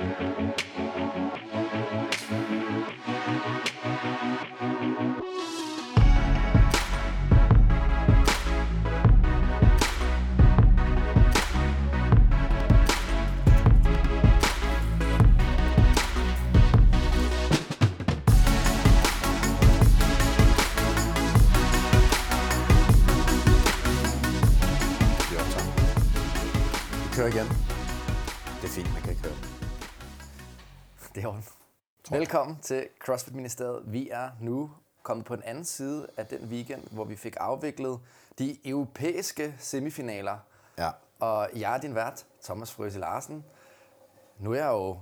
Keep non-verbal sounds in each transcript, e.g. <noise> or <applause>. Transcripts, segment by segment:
Vi Velkommen til CrossFit Ministeriet. Vi er nu kommet på den anden side af den weekend, hvor vi fik afviklet de europæiske semifinaler. Ja. Og jeg er din vært, Thomas Frøse Larsen. Nu er jeg jo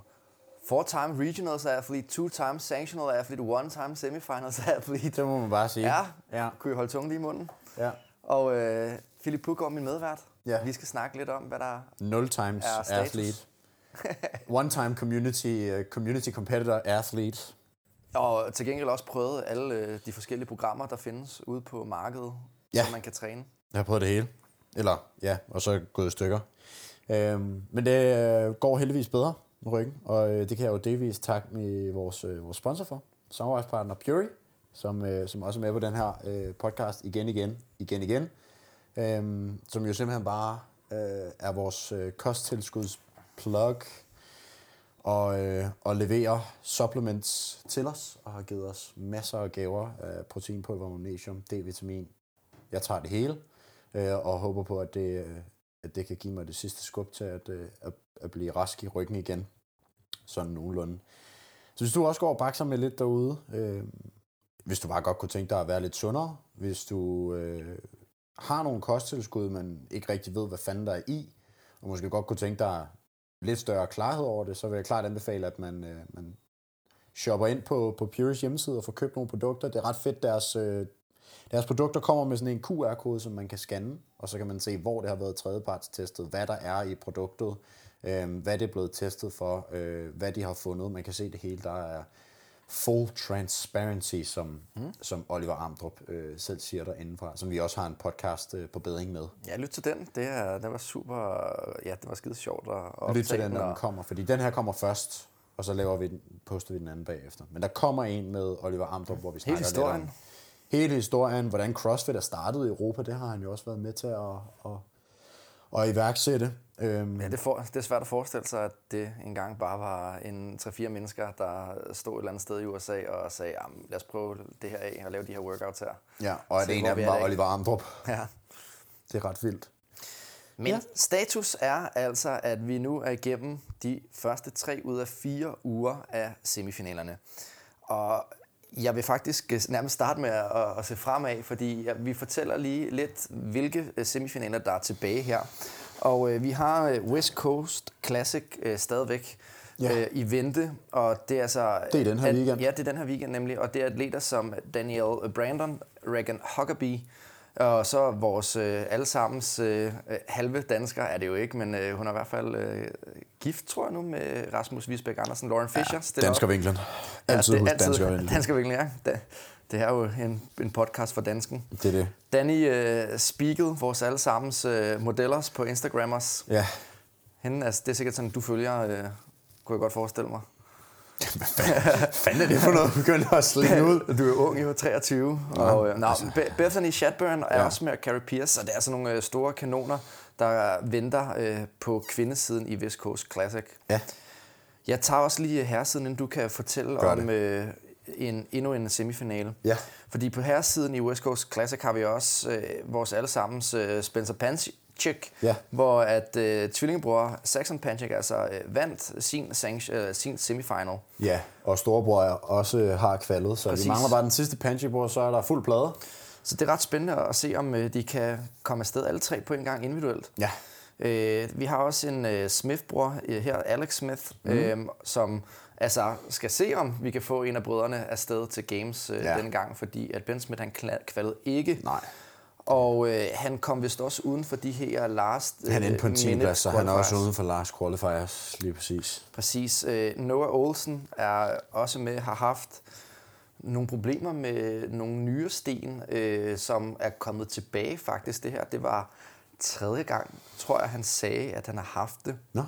four-time regionals athlete, two-time sanctional athlete, one-time semifinals <laughs> athlete. Det må man bare sige. Ja, Ja. kunne I holde tungen lige i munden? ja. Og øh, Philip Puggaard, min medvært. Ja. Vi skal snakke lidt om, hvad der Nul times er status. athlete. <laughs> One time community, uh, community competitor athlete. Og til gengæld også prøvet alle øh, de forskellige programmer, der findes ude på markedet, Ja. som man kan træne. Jeg har prøvet det hele. Eller, ja, og så gået i stykker. Øhm, men det øh, går heldigvis bedre med ryggen, og øh, det kan jeg jo delvis takke med vores, øh, vores sponsor for, samarbejdspartner Puri, som, øh, som også er med på den her øh, podcast igen, igen, igen, igen. Øhm, som jo simpelthen bare øh, er vores øh, kosttilskuds plug og, øh, og leverer supplements til os, og har givet os masser af gaver af proteinpulver, magnesium, D-vitamin. Jeg tager det hele, øh, og håber på, at det, øh, at det kan give mig det sidste skub til at, øh, at, at blive rask i ryggen igen. Sådan nogenlunde. Så hvis du også går og bakser med lidt derude, øh, hvis du bare godt kunne tænke dig at være lidt sundere, hvis du øh, har nogle kosttilskud, men ikke rigtig ved, hvad fanden der er i, og måske godt kunne tænke dig lidt større klarhed over det, så vil jeg klart anbefale, at man, øh, man shopper ind på, på Pures hjemmeside og får købt nogle produkter. Det er ret fedt, deres, øh, deres produkter kommer med sådan en QR-kode, som man kan scanne, og så kan man se, hvor det har været tredjepartstestet, hvad der er i produktet, øh, hvad det er blevet testet for, øh, hvad de har fundet. Man kan se det hele. Der er full transparency, som, mm. som Oliver Amdrup øh, selv siger derindefra, som vi også har en podcast øh, på bedring med. Ja, lyt til den. Det, er, det var super... Ja, det var skide sjovt at Lyt til den, når den kommer, fordi den her kommer først, og så laver vi den, poster vi den anden bagefter. Men der kommer en med Oliver Amdrup, hvor vi snakker historien. lidt om hele historien, hvordan CrossFit er startet i Europa, det har han jo også været med til at, at, at iværksætte. Øhm, Ja, det, for, det er svært at forestille sig, at det engang bare var en 3-4 mennesker, der stod et eller andet sted i USA og sagde, "Jamen, lad os prøve det her af og lave de her workouts her. ja, og at en af dem var. Oliver Amdrup. Ja. Det er ret vildt. Men ja. status er altså, at vi nu er igennem de første tre ud af fire uger af semifinalerne. Og jeg vil faktisk øh, nærmest starte med at, at se fremad, fordi vi fortæller lige lidt, hvilke øh, semifinaler, der er tilbage her. Og øh, vi har øh, West Coast Classic øh, stadigvæk Ja. øh, i vente, og det er altså... Det er den her at- weekend. Ja, det er den her weekend nemlig, og det er atleter som Daniel Brandon, Regan Huckabee, og så vores øh, allesammens øh, øh, halve dansker er det jo ikke, men øh, hun er i hvert fald øh, gift, tror jeg nu, med Rasmus Visbæk Andersen, Lauren Fischer. op. Danskervinklen. Altid det er husk danskervinklen. Danskervinklen, ja. Det, det er jo en, en podcast for dansken. Det er det. Danny øh, Spiegel, vores allesammens øh, modellers på Instagrammers. Ja. Hende, altså, det er sikkert sådan, du følger, øh, kunne jeg godt forestille mig. Hvad fanden er det for noget, du begynder at slinge <laughs> ud? Du er ung, jo 23. Og, øh, nå, altså. Be- Bethany Shadburn er Ja. ja. også med Carrie Pierce, og det er sådan nogle øh, store kanoner, der venter øh, på kvindesiden i West Coast Classic. Ja. Jeg tager også lige herresiden, inden du kan fortælle Gør om øh, en, endnu en semifinale. Ja. Fordi på herresiden i West Coast Classic har vi også øh, vores allesammens øh, Spencer Panchik, Ja. hvor at øh, tvillingebror Saxon Panchik altså øh, vandt sin, sanct- øh, sin semifinal. Ja, og storebror også har kvalet, så Præcis. Vi mangler bare den sidste panchibord, så er der fuld plade. Så det er ret spændende at se, om øh, de kan komme afsted alle tre på en gang individuelt. Ja. Øh, vi har også en øh, Smith-bror øh, her, Alex Smith, mm. øh, som altså skal se, om vi kan få en af brødrene afsted til Games øh, Ja. denne gang, fordi at Ben Smith han kvalede ikke. Nej. Og øh, han kom vist også uden for de her last Han er inde på en øh, 10. minute plads, så han er også uden for last qualifiers, lige præcis. Præcis. Øh, Noah Olsen er også med, har haft nogle problemer med nogle nyere sten, øh, som er kommet tilbage faktisk. Det her, det var tredje gang, tror jeg, han sagde, at han har haft det. Nå,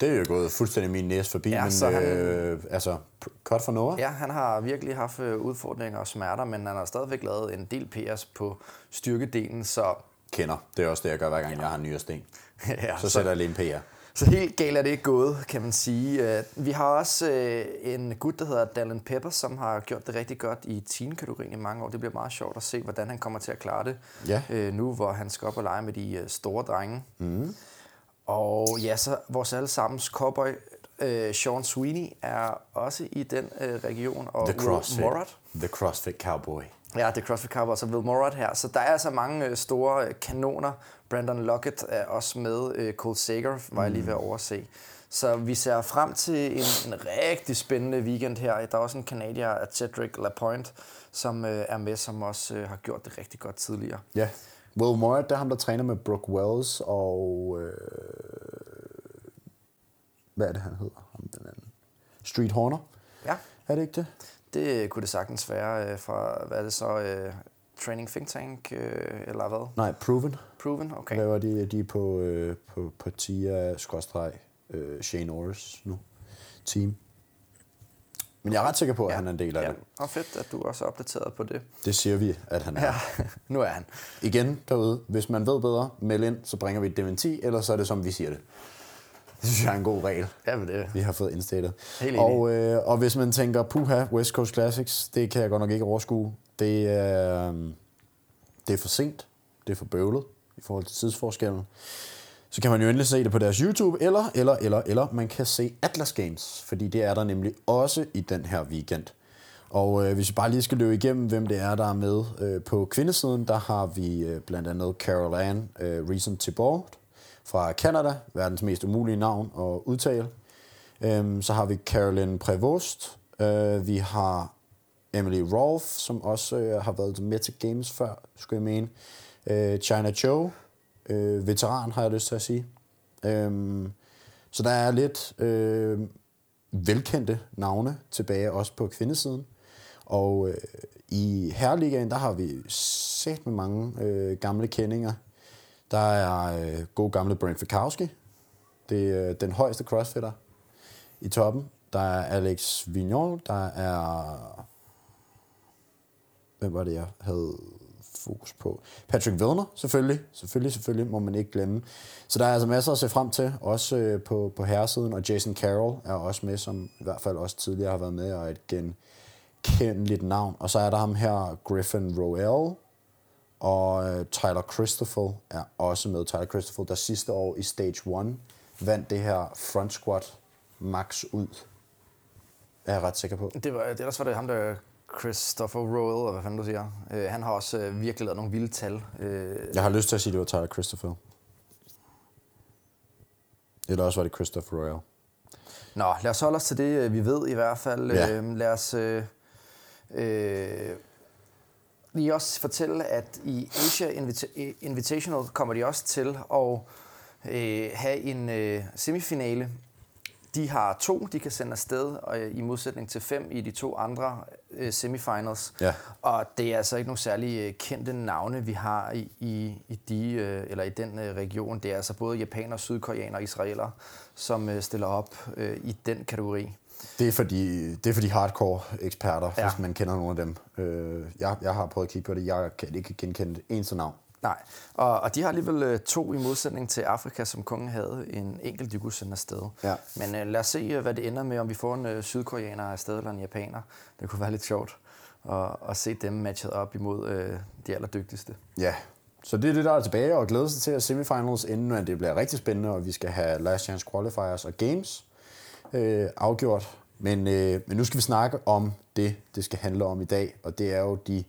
Det er jo gået fuldstændig min næse forbi, Ja, men så han- øh, altså, godt for Noah. Ja, han har virkelig haft øh, udfordringer og smerter, men han har stadigvæk lavet en del PS på styrkedelen, så, Kender. Det er også det, jeg gør, hver gang jeg har nye sten. <laughs> ja, Så sætter jeg lige en PR. Så helt galt er det ikke gået, kan man sige. Øh, Vi har også øh, en gut, der hedder Dallin Pepper, som har gjort det rigtig godt i teen-kategorien i mange år. Det bliver meget sjovt at se, hvordan han kommer til at klare det Ja. nu, hvor han skal op og lege med de store drenge. Mm. Og ja, så vores allesammens cowboy, øh, Sean Sweeney, er også i den øh, region. Og The CrossFit. Morat, The CrossFit Cowboy. Ja, er CrossFit Cowboys og Will Morat her. Så der er altså mange øh, store øh, kanoner. Brandon Lockett er også med. Øh, Cole Sager var jeg lige ved at overse. Så vi ser frem til en, en rigtig spændende weekend her. Der er også en kanadier, Cedric Lapointe, som øh, er med, som også øh, har gjort det rigtig godt tidligere. Ja. Will Morat, det er ham, der træner med Brooke Wells og... Øh, hvad er det, han hedder? Ham, den anden. Street Horner. Ja, Er det ikke det? det kunne det sagtens være øh, fra, hvad er det så, øh, Training Think Tank, øh, eller hvad? Nej, Proven. Proven? Okay. Okay. Laver de, de er på, øh, på, på Tia, skråstreg, øh, Shane Norris nu. Team. Men jeg er ret sikker på, at ja. han er en del af ja. det. Og fedt, at du også er opdateret på det. Det siger vi, at han er. Ja, <laughs> nu er han. Igen derude, hvis man ved bedre, meld ind, så bringer vi et dementi, eller så er det som vi siger det. Det synes jeg er en god regel, Ja, men det, vi har fået indstillet. Helt enig. Og, øh, og hvis man tænker, puha, West Coast Classics, det kan jeg godt nok ikke overskue. Det er, øh, det er for sent, det er for bøvlet i forhold til tidsforskellen. Så kan man jo endelig se det på deres YouTube, eller, eller, eller, eller man kan se Atlas Games, fordi det er der nemlig også i den her weekend. Og øh, hvis vi bare lige skal løbe igennem, hvem det er, der er med øh, på kvindesiden, der har vi øh, blandt andet Carol Ann øh, Reason Thibault fra Canada, verdens mest umulige navn at udtale. Øhm, så har vi Caroline Prevost, øh, vi har Emily Rolf, som også øh, har været med til Games før, skulle jeg mene. Øh, China Cho, øh, veteran har jeg lyst til at sige. Øhm, så der er lidt øh, velkendte navne tilbage også på kvindesiden. Og øh, i herreligaen, der har vi set med mange øh, gamle kendinger. Der er øh, god gamle Brent Fikowski. Det er øh, den højeste crossfitter i toppen. Der er Alex Vignon, der er... Hvem var det, jeg havde fokus på? Patrick Wilner, selvfølgelig. Selvfølgelig, selvfølgelig, må man ikke glemme. Så der er altså masser at se frem til, også øh, på, på herresiden. Og Jason Carroll er også med, som i hvert fald også tidligere har været med, og et genkendeligt navn. Og så er der ham her, Griffin Roel, og øh, Tyler Christoffel er også med. Tyler Christoffel, der sidste år i Stage 1 vandt det her front squat max ud. Er jeg ret sikker på. Det var, det, ellers var det ham, der Christopher Royal, eller hvad fanden du siger. Øh, han har også øh, virkelig lavet nogle vilde tal. Øh, Jeg har lyst til at sige, at det var Tyler Christoffel. Eller også var det Christopher Royal. Nå, lad os holde os til det, øh, vi ved i hvert fald. Ja. Øh, lad os øh, øh, lige også fortælle, at i Asia Invita- Invitational kommer de også til at øh, have en øh, semifinale. De har to, de kan sende afsted, og øh, i modsætning til fem i de to andre øh, semifinals. Ja. Og det er altså ikke nogle særlig øh, kendte navne, vi har i, i, i, de, øh, eller i den øh, region. Det er altså både japanere, sydkoreanere og israelere, som øh, stiller op øh, i den kategori. Det er fordi, det er fordi hardcore eksperter, ja. Hvis man kender nogle af dem. Øh, jeg, jeg har prøvet at kigge på det. Jeg kan ikke genkende det eneste navn. Nej, og, og de har alligevel øh, to i modsætning til Afrika, som kun havde en enkelt, de kunne sende afsted. Ja. Men øh, lad os se, øh, hvad det ender med, om vi får en øh, sydkoreaner afsted eller en japaner. Det kunne være lidt sjovt at, at se dem matchet op imod øh, de allerdygtigste. Ja, så det er det, der er tilbage, og glæder sig til at semifinals, inden det bliver rigtig spændende, og vi skal have last chance qualifiers og games øh, afgjort. Men, øh, men nu skal vi snakke om det, det skal handle om i dag, og det er jo de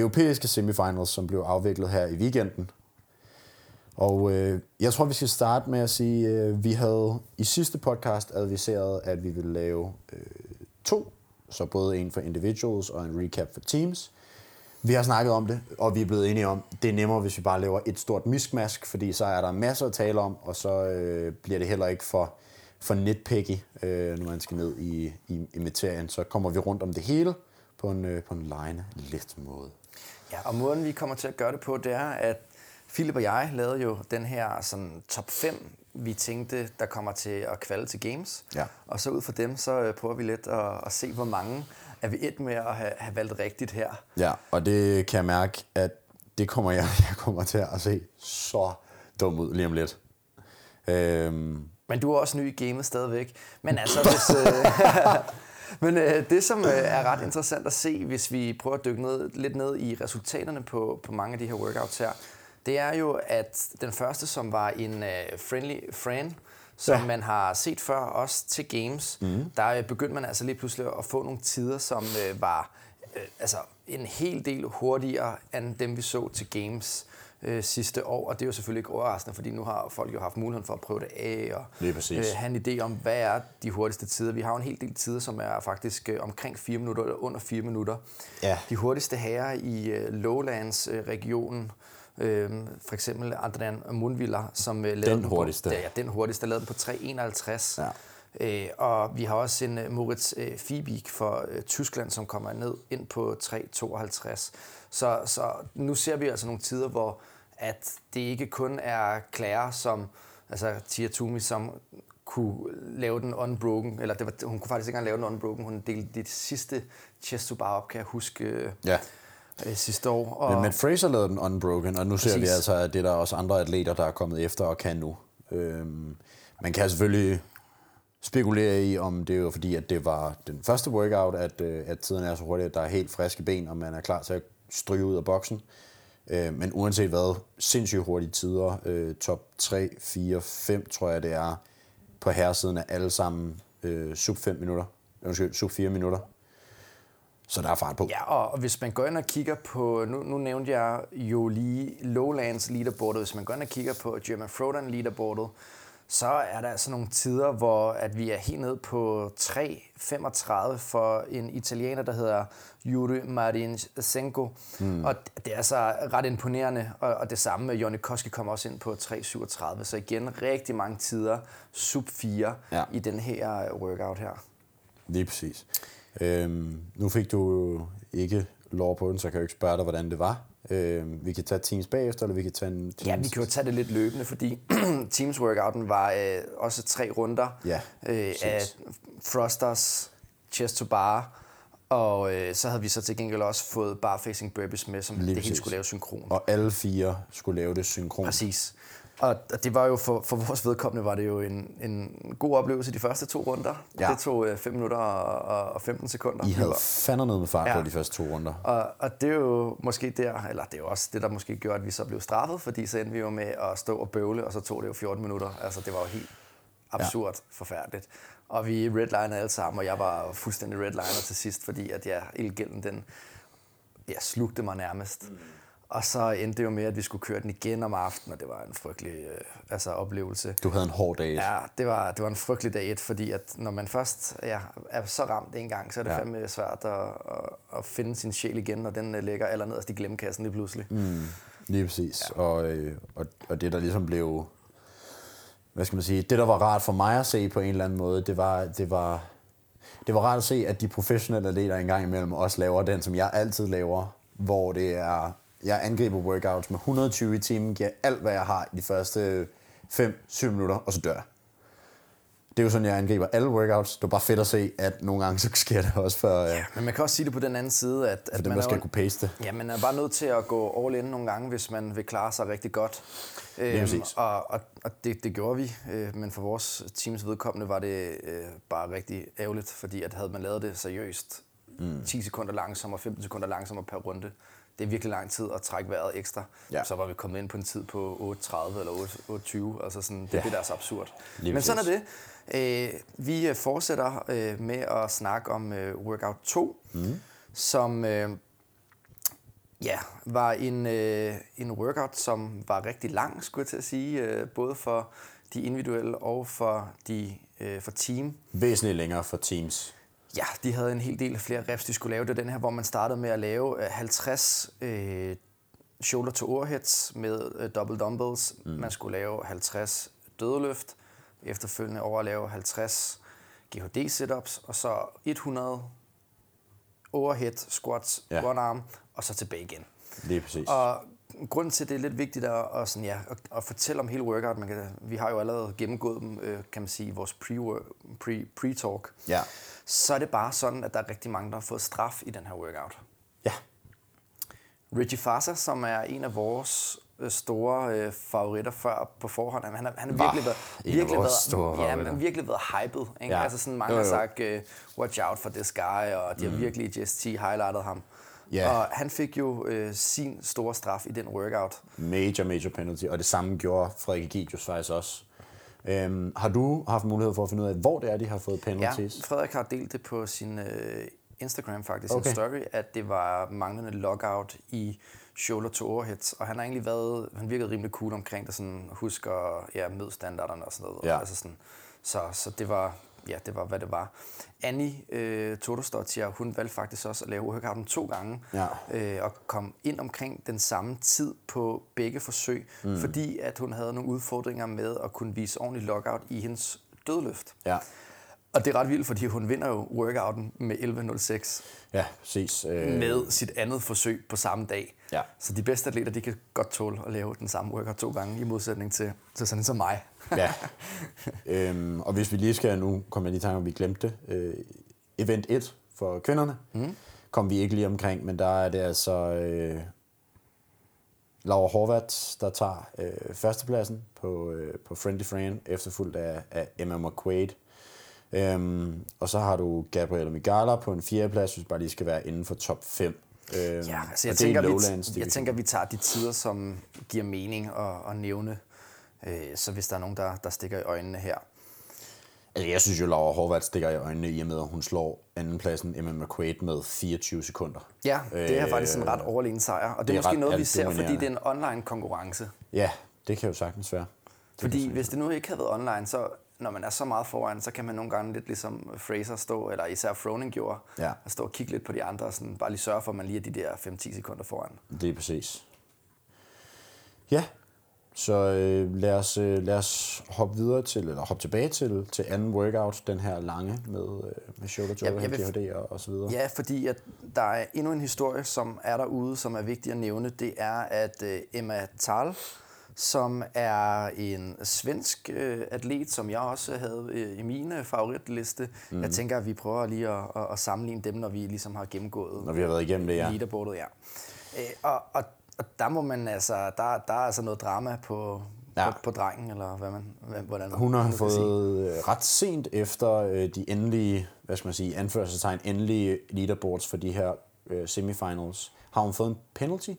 europæiske semifinals, som blev afviklet her i weekenden. Og øh, jeg tror, vi skal starte med at sige, øh, vi havde i sidste podcast adviseret, at vi ville lave øh, to, så både en for individuals og en recap for teams. Vi har snakket om det, og vi er blevet enige om, det er nemmere, hvis vi bare laver et stort miskmask, fordi så er der masser at tale om, og så øh, bliver det heller ikke for, for nitpicky, øh, når man skal ned i, i, i materien. Så kommer vi rundt om det hele på en, øh, på en lejende let måde. Ja, og måden vi kommer til at gøre det på, det er, at Philip og jeg lavede jo den her sådan, top 5, vi tænkte, der kommer til at kvalde til games. Ja. Og så ud fra dem, så øh, prøver vi lidt at, at se, hvor mange er vi et med at have, have valgt rigtigt her. Ja, og det kan jeg mærke, at det kommer jeg, <laughs> jeg kommer til at se så dum ud lige om lidt. Øhm, Men du er også ny i gamet stadigvæk. Men <laughs> altså, hvis, øh, <laughs> men øh, det, som øh, er ret interessant at se, hvis vi prøver at dykke ned, lidt ned i resultaterne på, på mange af de her workouts her, det er jo, at den første, som var en øh, friendly friend, som ja. man har set før også til games, mm. der øh, begyndte man altså lige pludselig at få nogle tider, som øh, var øh, altså en hel del hurtigere end dem, vi så til games øh, sidste år. Og det er jo selvfølgelig ikke overraskende, fordi nu har folk jo haft muligheden for at prøve det af og præcis. øh, have en idé om, hvad er de hurtigste tider. Vi har jo en hel del tider, som er faktisk øh, omkring 4 minutter eller under 4 minutter. Ja. De hurtigste herrer i øh, Lowlands-regionen, øh, for eksempel Adrian Mundviller, som øh, lavede Den hurtigste. På, ja, den hurtigste, lavede den på 3.51. Ja. Øh, og vi har også en uh, Moritz uh, Fiebig for uh, Tyskland, som kommer ned ind på 3.52. Så, så nu ser vi altså nogle tider, hvor at det ikke kun er Claire, som, altså Tia Tumi, som kunne lave den unbroken, eller det var, hun kunne faktisk ikke engang lave den unbroken, hun delte det sidste chest to bar op, kan jeg huske, ja. øh, sidste år. Og, Men Matt Fraser lavede den unbroken, og nu ser vi Præcis. altså, at det er der også andre atleter, der er kommet efter og kan nu. Øhm, man kan selvfølgelig spekulere i, om det er jo fordi, at det var den første workout, at, øh, at tiden er så hurtigt, at der er helt friske ben, og man er klar til at stryge ud af boksen. Øh, men uanset hvad, sindssygt hurtige tider. Øh, top 3, 4, 5 tror jeg det er på herresiden er alle sammen øh, sub 5 minutter. Undskyld, sub 4 minutter. Så der er fart på. Ja, og hvis man går ind og kigger på, nu, nu nævnte jeg jo lige Lowlands leaderboardet, hvis man går ind og kigger på German Frodan leaderboardet, så er der altså nogle tider, hvor at vi er helt ned på 3.35 for en italiener, der hedder Yuri Marinsenko. Mm. Og det er altså ret imponerende, og, og det samme med Jonny Koski kommer også ind på 3.37. Så igen, rigtig mange tider, sub 4 Ja. i den her workout her. Lige præcis. Øhm, nu fik du ikke lov på den, så kan jeg jo ikke spørge dig, hvordan det var. Øhm, vi kan tage teams bagefter, eller vi kan tage en teams... Ja, vi kan jo tage det lidt løbende, fordi <clears throat> Teams Workouten var øh, også tre runder Ja, øh, af thrusters, chest to bar, og øh, så havde vi så til gengæld også fået bar facing burpees med, som Lige det hele skulle lave synkron. Og alle fire skulle lave det synkron. Præcis. Og det var jo for, for vores vedkommende var det jo en, en god oplevelse de første to runder. Ja. Det tog 5 minutter og, og 15 sekunder. I Vi havde fandme noget med fart ja. På de første to runder. Og, og det er jo måske der, eller det er jo også det, der måske gjorde, at vi så blev straffet, fordi så endte vi jo med at stå og bøvle, og så tog det jo 14 minutter. Altså, det var jo helt absurd ja. forfærdeligt. Og vi redlinede alle sammen, og jeg var fuldstændig redliner til sidst, fordi at ja, ildgælden, den ja, slugte mig nærmest. Mm. Og så endte det jo med, at vi skulle køre den igen om aftenen, og det var en frygtelig øh, altså, oplevelse. Du havde en hård dag. Ja, det var, det var en frygtelig dag et, fordi at når man først ja, er så ramt en gang, så er det Ja. fandme svært at, at, at finde sin sjæl igen, når den øh, ligger allernederst i glemmekassen lige pludselig. Mm. Lige præcis. Ja. Og, øh, og, og det, der ligesom blev... Hvad skal man sige? Det, der var rart for mig at se på en eller anden måde, det var, det var, det var rart at se, at de professionelle atleter engang imellem også laver den, som jeg altid laver, hvor det er... Jeg angriber workouts med 120 i timen, giver alt, hvad jeg har i de første 5-7 minutter, og så dør jeg. Det er jo sådan, jeg angriber alle workouts. Det er bare fedt at se, at nogle gange så sker det også for, ja, Men man kan også sige det på den anden side, at, at man, er skal jo, kunne pace det. ja, man er bare nødt til at gå all in nogle gange, hvis man vil klare sig rigtig godt. præcis. og og, og det, det gjorde vi, øh, men for vores teams vedkommende var det øh, bare rigtig ærgerligt, fordi at havde man lavet det seriøst, mm. 10 sekunder langsommere, 15 sekunder langsommere per runde, det er virkelig lang tid at trække vejret ekstra. Ja. Så var vi kommet ind på en tid på 8.30 eller 8.20, altså sådan, det, Ja. det der er så absurd. Lige men sådan er det. Øh, vi øh, fortsætter øh, med at snakke om øh, workout 2, mm. som øh, ja, var en, øh, en workout, som var rigtig lang, skulle jeg til at sige, øh, både for de individuelle og for, de, øh, for team. Væsentligt længere for teams. Ja, de havde en hel del flere reps, de skulle lave. Det var den her, hvor man startede med at lave øh, 50 øh, shoulder to overheads med øh, double dumbbells. Mm. Man skulle lave 50 dødeløft, efterfølgende over at lave 50 GHD sit-ups, og så 100 overhead squats, Ja. one arm, og så tilbage igen. Lige præcis. Og grunden til, at det er lidt vigtigt at, at, sådan, ja, at, at fortælle om hele workout, man kan, vi har jo allerede gennemgået dem, øh, kan man sige, i vores pre, pre, pre-talk, Ja. Så er det bare sådan, at der er rigtig mange, der har fået straf i den her workout. Ja. Richie Fasa, som er en af vores øh, store øh, favoritter før på forhånd. Han har, han har Var virkelig været, virkelig været, store ja, favoritter. men virkelig været hyped. Ikke? Ja. Altså sådan, mange Jo, har jo. sagt, uh, watch out for this guy, og de har virkelig i GST highlightet ham. Ja. Og han fik jo øh, sin store straf i den workout. Major, major penalty. Og det samme gjorde Frederik Egidius faktisk også. Øhm, har du haft mulighed for at finde ud af, hvor det er, de har fået Ja, penalties? Frederik har delt det på sin øh, Instagram faktisk, Okay. sin story, at det var manglende logout i shoulder to overheads, og han har egentlig været, han virkede rimelig cool omkring det, sådan husker ja, mødstandarderne og sådan noget. Ja. Altså sådan, så, så det var, ja, det var, hvad det var. Annie øh, Todostottir, hun valgte faktisk også at lave workouten to gange, Ja. øh, og kom ind omkring den samme tid på begge forsøg, mm. fordi at hun havde nogle udfordringer med at kunne vise ordentlig logout i hendes dødløft. Ja. Og det er ret vildt, fordi hun vinder jo workouten med 11.06 Ja, præcis. Øh, med sit andet forsøg på samme dag. Ja. Så de bedste atleter, de kan godt tåle at lave den samme workout to gange, i modsætning til, til sådan som mig. Ja. <laughs> øhm, og hvis vi lige skal nu, kommer jeg lige i tanke om, vi glemte det. Øh, event 1 for kvinderne, mm. kom vi ikke lige omkring, men der er det altså øh, Laura Horvath, der tager øh, førstepladsen på, øh, på Friendly Fran, efterfulgt af, af Emma McQuaid. Øhm, og så har du Gabriela Migala på en fjerdeplads, hvis bare lige skal være inden for top 5. Øhm, Ja, altså jeg, er tænker, vi, jeg tænker, vi tager de tider, som giver mening at, at nævne. Øh, så hvis der er nogen, der, der stikker i øjnene her. Altså, jeg synes jo, Laura Horvath stikker i øjnene i og med, at hun slår andenpladsen Emma McQuaid med 24 sekunder. Ja, det er Øh, faktisk en ret overlegen sejr. Og det er, det er måske ret noget, vi ser, fordi det er en online konkurrence. Ja, det kan jo sagtens være. Det Fordi kan hvis det nu ikke havde været online, så når man er så meget foran, så kan man nogle gange lidt ligesom Fraser stå, eller især Froning gjorde, Ja. at stå og kigge lidt på de andre, og sådan bare lige sørge for, at man lige er de der 5-10 sekunder foran. Det er præcis. Ja, så øh, lad, os, øh, lad os hoppe videre til, eller hoppe tilbage til, til anden workout, den her lange med, øh, med shoulder to Ja, overhead, GHD og, og så videre. Ja, fordi at der er endnu en historie, som er derude, som er vigtig at nævne. Det er, at øh, Emma Thal, som er en svensk øh, atlet, som jeg også havde øh, i min øh, favoritliste. Mm. Jeg tænker, at vi prøver lige at, at, at sammenligne dem, når vi ligesom har gennemgået Når vi har været igennem det, ja. leaderboardet. Ja. Øh, og, og, og der må man altså, der, der er altså noget drama på, Ja. på, på drengen, eller hvad man, hvad- hvordan Hun har man sige. fået øh, ret sent efter øh, de endelige, hvad skal man sige, anførselstegn, endelige leaderboards for de her øh, semifinals. Har hun fået en penalty?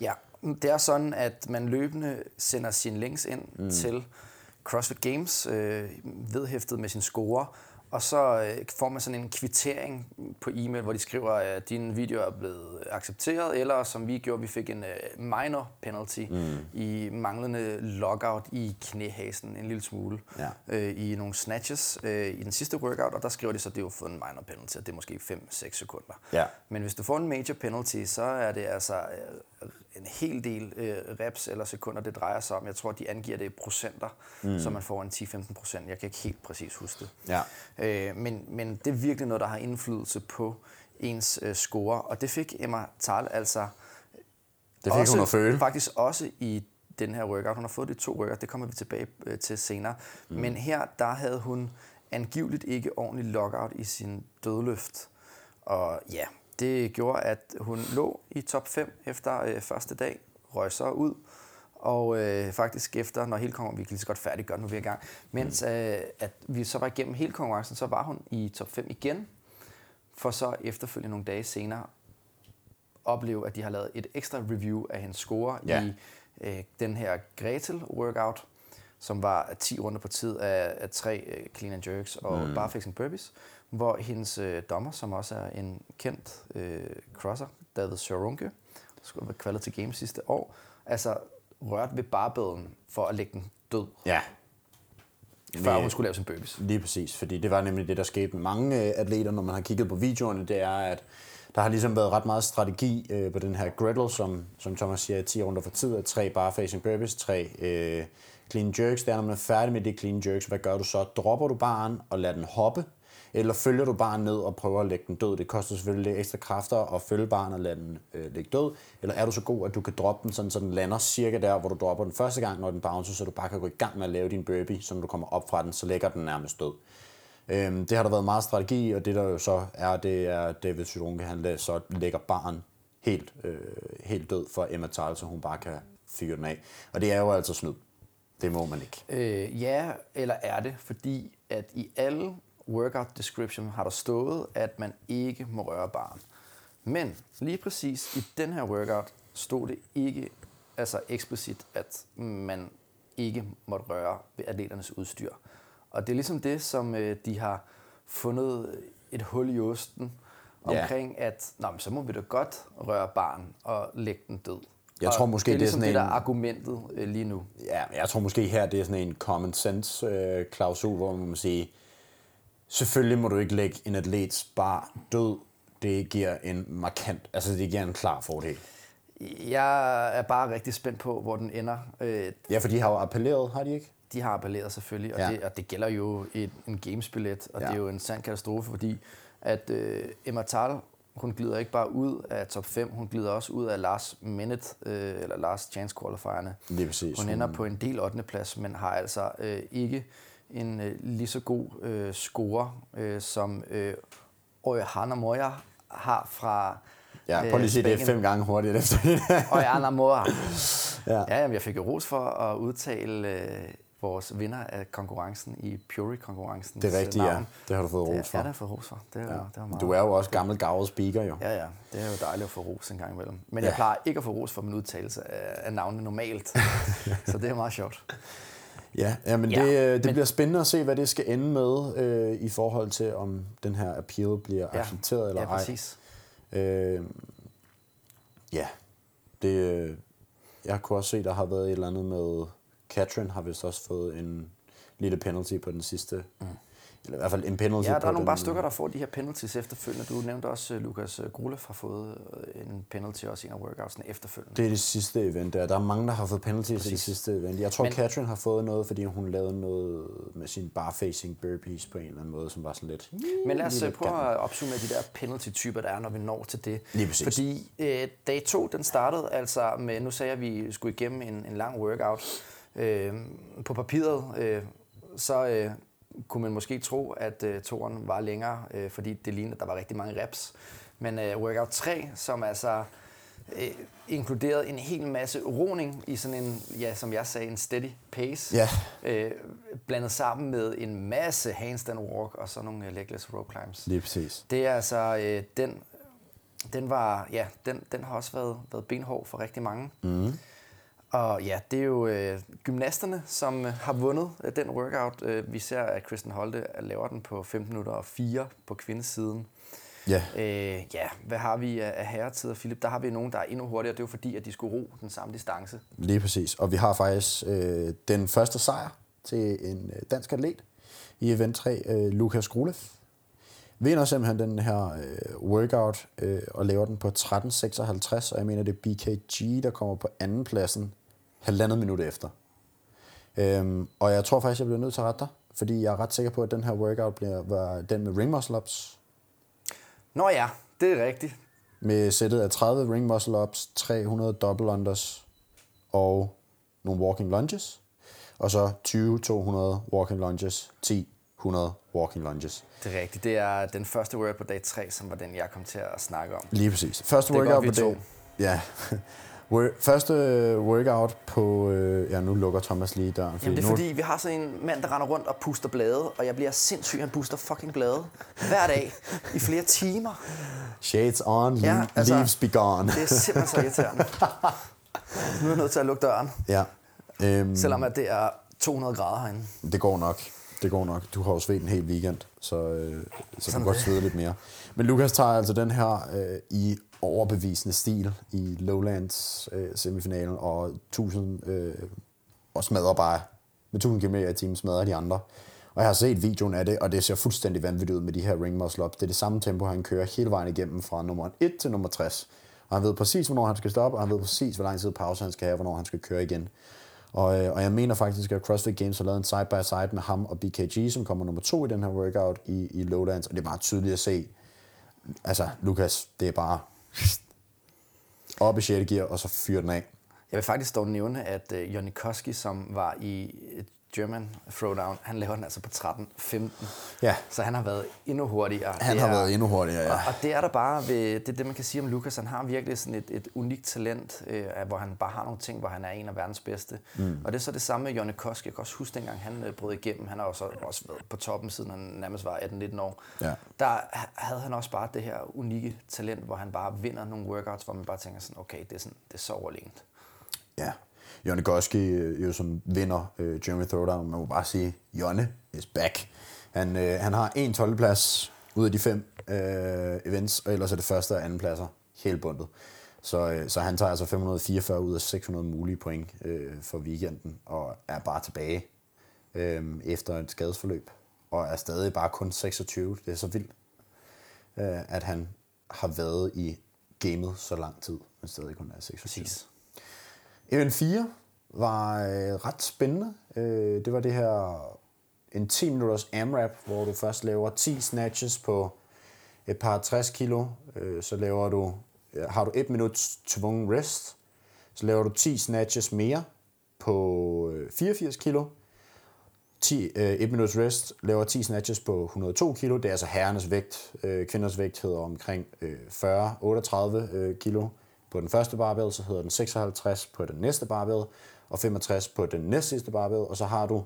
Ja, det er sådan, at man løbende sender sin links ind mm. til CrossFit Games, øh, vedhæftet med sin score, og så øh, får man sådan en kvittering på e-mail, hvor de skriver, at din video er blevet accepteret, eller som vi gjorde, vi fik en øh, minor penalty mm. i manglende logout i knæhasen en lille smule Ja. øh, i nogle snatches øh, i den sidste workout, og der skriver de så, at det jo fået en minor penalty, og det er måske 5-6 sekunder. Ja. Men hvis du får en major penalty, så er det altså øh, en hel del øh, reps eller sekunder, det drejer sig om. Jeg tror, de angiver det i procenter, mm. så man får en 10-15 procent. Jeg kan ikke helt præcis huske det. Ja. Øh, men, men det er virkelig noget, der har indflydelse på ens øh, score, og det fik Emma Tal altså Det fik også, hun at føle. Faktisk også i den her workout. Hun har fået de to workout, det kommer vi tilbage øh, til senere. Mm. Men her, der havde hun angiveligt ikke ordentlig lockout i sin dødløft. Og ja, det gjorde, at hun lå i top 5 efter øh, første dag, røg så ud. Og øh, faktisk efter, når hele konkurrencen, vi kan lige så godt færdiggøre, nu er vi i gang, mens øh, at vi så var igennem hele konkurrencen, så var hun i top 5 igen, for så efterfølgende nogle dage senere opleve, at de har lavet et ekstra review af hendes score ja. i øh, den her Gretel-workout, som var 10 runder på tid af, af tre øh, clean and jerks og mm. barfixing burpees, hvor hendes øh, dommer, som også er en kendt øh, crosser, David Sørunke, skulle have kvalet til Games sidste år, altså rørt ved barbeden for at lægge den død, Ja. før Men- hun skulle lave sin burpees. Lige præcis, fordi det var nemlig det, der skete med mange øh, atleter, når man har kigget på videoerne, det er, at der har ligesom været ret meget strategi øh, på den her griddle, som, som Thomas siger, 10 runder for tid, tre bar facing burpees, tre øh, clean jerks. Det er, når man er færdig med det clean jerks, hvad gør du så? Dropper du baren og lader den hoppe, eller følger du bare ned og prøver at lægge den død? Det koster selvfølgelig lidt ekstra kræfter at følge barnet og lade den øh, ligge død. Eller er du så god, at du kan droppe den, sådan, så den lander cirka der, hvor du dropper den første gang, når den bouncer, så du bare kan gå i gang med at lave din burpee, så når du kommer op fra den, så lægger den nærmest død. Øhm, det har der været meget strategi, og det der jo så er, det er at David Sydrunke, han la- så lægger barn helt, øh, helt død for Emma Tal, så hun bare kan fyre den af. Og det er jo altså snyd. Det må man ikke. Øh, ja, eller er det, fordi at i alle workout description har der stået, at man ikke må røre barn. Men lige præcis i den her workout stod det ikke altså eksplicit, at man ikke måtte røre ved atleternes udstyr. Og det er ligesom det, som øh, de har fundet et hul i osten omkring, at Nå, men så må vi da godt røre barn og lægge den død. Jeg og tror måske, det er det er ligesom sådan det, der en- argumentet øh, lige nu. Ja, jeg tror måske her, det er sådan en common sense øh, klausul, hvor man må sige, selvfølgelig må du ikke lægge en atlets bar død. Det giver en markant, altså det giver en klar fordel. Jeg er bare rigtig spændt på, hvor den ender. Øh, Ja, for de har jo appelleret, har de ikke? De har appelleret selvfølgelig, og, Ja. det, og det gælder jo et, en gamesbillet, og Ja. det er jo en sand katastrofe, fordi at øh, Emma Tal, hun glider ikke bare ud af top 5, hun glider også ud af last minute, øh, eller last chance qualifierne. Lige præcis. Hun ender på en del 8. plads, men har altså øh, ikke en øh, lige så god øh, score, øh, som øh, Oyhana Moya har fra Ja, øh, prøv lige at sige det fem gange hurtigt efter. <laughs> Oyhana Moya. ja. Ja, jamen, jeg fik jo ros for at udtale øh, vores vinder af konkurrencen i Puri-konkurrencen. Det er rigtigt, ja. Det har du fået ros for. Ja, det har jeg fået ros for. Det, er, ja. det var meget. Du er jo også gammel gavet speaker, jo. Ja, ja. Det er jo dejligt at få ros en gang imellem. Men Ja. jeg plejer ikke at få ros for min udtalelse af, af navnene normalt. <laughs> så det er meget sjovt. Ja, ja men Ja, det, øh, det men- bliver spændende at se, hvad det skal ende med øh, i forhold til, om den her appeal bliver Ja. accepteret eller ja, ej. præcis. Øh, ja, det, øh, jeg kunne også se, der har været et eller andet med, Katrin har vist også fået en lille penalty på den sidste, mm. Eller i hvert fald en penalty Ja, der er nogle bare stykker, der får de her penalties efterfølgende. Du nævnte også, at Lukas Grulev har fået øh, en penalty også i en af workoutsene efterfølgende. Det er det sidste event der. Der er mange, der har fået penalties i det Præcis. sidste event. Jeg tror, Men... Katrin har fået noget, fordi hun lavede noget med sin bar-facing burpees på en eller anden måde, som var sådan lidt... Men lad os øh, prøve at opsummere de der penalty-typer, der er, når vi når til det. Lige præcis. Fordi øh, dag to, den startede altså med, nu sagde jeg, at vi skulle igennem en, en lang workout. Øh, på papiret, øh, så øh, kunne man måske tro, at øh, toren var længere, øh, fordi det lignede, at der var rigtig mange reps. Men øh, workout 3, som altså øh, inkluderede en hel masse roning i sådan en, ja, som jeg sagde, en steady pace. Ja. Øh, blandet sammen med en masse handstand walk og så nogle øh, legless rope climbs. Lige præcis. Det er altså, øh, den, den var, ja, den, den har også været, været benhård for rigtig mange. Mm. Og ja, det er jo øh, gymnasterne, som øh, har vundet øh, den workout. Øh, vi ser, at Kristen Holte øh, laver den på 15 minutter og 4 på kvindesiden. Ja, Øh, ja, hvad har vi af, af herretider, Philip? Der har vi nogen, der er endnu hurtigere. Det er jo fordi, at de skulle ro den samme distance. lige præcis. Og vi har faktisk øh, den første sejr til en øh, dansk atlet i event 3, øh, Lukas Grulev. Vinder simpelthen den her øh, workout øh, og laver den på 13.56, og jeg mener, det er BKG, der kommer på anden pladsen halvandet minut efter. Øhm, og jeg tror faktisk, jeg bliver nødt til at rette dig, fordi jeg er ret sikker på, at den her workout bliver, var den med ring muscle ups, Nå ja, det er rigtigt. med sættet af 30 ring muscle ups, 300 double unders og nogle walking lunges. Og så 20-200 walking lunges, 10-100 walking lunges. Det er rigtigt. Det er den første workout på dag 3, som var den, jeg kom til at snakke om. Lige præcis. Første workout på dag. Ja. Wor- Første øh, workout på... Øh, ja, nu lukker Thomas lige døren. Jamen, det er nu, fordi, vi har sådan en mand, der render rundt og puster blade, og jeg bliver sindssyg, han puster fucking blade hver dag i flere timer. Shades on, Ja, altså- leaves be gone. Det er simpelthen så irriterende. Nu er jeg nødt til at lukke døren, Ja. Øhm, selvom at det er 200 grader herinde. Det går nok. Det går nok. Du har jo svedt en hel weekend, så, øh, så du Sådan kan godt svede lidt mere. Men Lukas tager altså den her øh, i overbevisende stil i Lowlands øh, semifinalen, og 1000 øh, og smadrer bare med 1000 km i timen smadrer de andre. Og jeg har set videoen af det, og det ser fuldstændig vanvittigt ud med de her ring muscle up. Det er det samme tempo, han kører hele vejen igennem fra nummer 1 til nummer 60. Og han ved præcis, hvornår han skal stoppe, og han ved præcis, hvor lang tid pause han skal have, hvornår han skal køre igen. Og, øh, og jeg mener faktisk, at CrossFit Games har lavet en side-by-side med ham og BKG, som kommer nummer to i den her workout i, i Lowlands, og det er bare tydeligt at se, altså Lukas, det er bare op i 6. gear, og så fyre den af. Jeg vil faktisk dog nævne, at øh, uh, Jonny Koski, som var i German Throwdown, han laver den altså på 13-15. Ja. Så han har været endnu hurtigere. Han det har er, været endnu hurtigere, ja. Og, og det er der bare ved, det er det, man kan sige om Lukas. Han har virkelig sådan et, et unikt talent, øh, hvor han bare har nogle ting, hvor han er en af verdens bedste. Mm. Og det er så det samme med Jonne Koski. Jeg kan også huske, dengang han øh, brød igennem. Han har også, også været på toppen, siden han nærmest var 18-19 år. Ja. Der havde han også bare det her unikke talent, hvor han bare vinder nogle workouts, hvor man bare tænker sådan, okay, det er, sådan, det er så overlegent. Jonne Goski, øh, jo som vinder øh, Jeremy Throwdown, man må bare sige, Jonne is back. Han, øh, han har en 12. plads ud af de fem øh, events, og ellers er det første og anden pladser helt bundet. Så, øh, så han tager altså 544 ud af 600 mulige point øh, for weekenden, og er bare tilbage øh, efter et skadesforløb, og er stadig bare kun 26. Det er så vildt, øh, at han har været i gamet så lang tid, men stadig kun er 26. Præcis. Event 4 var øh, ret spændende. Øh, det var det her en 10 minutters AMRAP, hvor du først laver 10 snatches på et par 60 kilo. Øh, så laver du, øh, har du 1 minut tvungen rest. Så laver du 10 snatches mere på øh, 84 kilo. 10, øh, 1 minuts rest, laver 10 snatches på 102 kilo. Det er altså herrenes vægt. Øh, kvinders vægt hedder omkring øh, 40-38 øh, kilo på den første barbell, så hedder den 56 på den næste barbell, og 65 på den næstsidste barbell, og så har du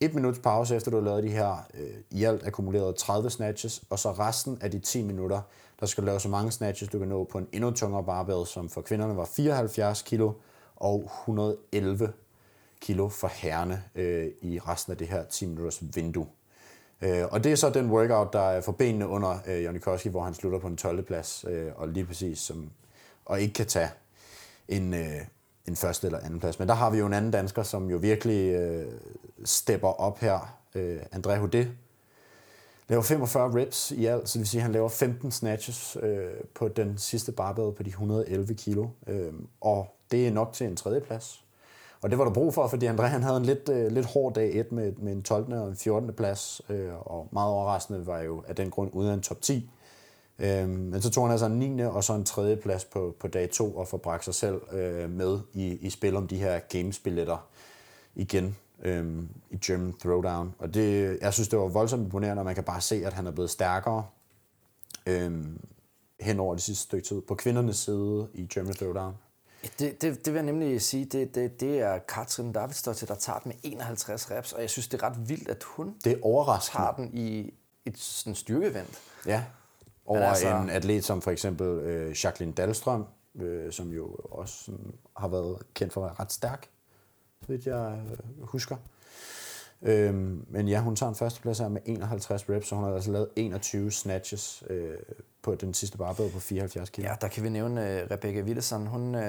et minuts pause, efter du har lavet de her øh, i alt akkumulerede 30 snatches, og så resten af de 10 minutter, der skal du lave så mange snatches, du kan nå på en endnu tungere barbell, som for kvinderne var 74 kilo og 111 kilo for herrene øh, i resten af det her 10 minutters vindue. Øh, og det er så den workout, der er for benene under øh, Jonny Koski, hvor han slutter på en 12. plads, øh, og lige præcis som, og ikke kan tage en, øh, en første eller anden plads. Men der har vi jo en anden dansker, som jo virkelig øh, stepper op her. Øh, André Houdet laver 45 reps i alt, så det vil sige, at han laver 15 snatches øh, på den sidste barbell på de 111 kilo. Øh, og det er nok til en tredje plads. Og det var der brug for, fordi André han havde en lidt, øh, lidt hård dag et med, med en 12. og en 14. plads. Øh, og meget overraskende var jo af den grund uden en top 10. Øh, men så tog han altså en 9. og så en tredje plads på, på dag 2 og forbragte sig selv øh, med i, i spil om de her games-billetter igen øh, i German Throwdown. Og det, jeg synes, det var voldsomt imponerende, og man kan bare se, at han er blevet stærkere øh, hen over det sidste stykke tid. På kvindernes side i German Throwdown. Det, det, det vil jeg nemlig sige, det, det, det er Katrin Davidsdottir, der tager den med 51 reps, og jeg synes, det er ret vildt, at hun Det er overraskende. tager den i et sådan styrkeevent. Ja, over Men altså... en atlet som for eksempel øh, Jacqueline Dahlstrøm, øh, som jo også sådan, har været kendt for at være ret stærk, så vidt jeg øh, husker. Øhm, men ja, hun tager en førsteplads her med 51 reps, så hun har altså lavet 21 snatches øh, på den sidste barbell på 74 kg. Ja, der kan vi nævne uh, Rebecca Willesen. Hun uh,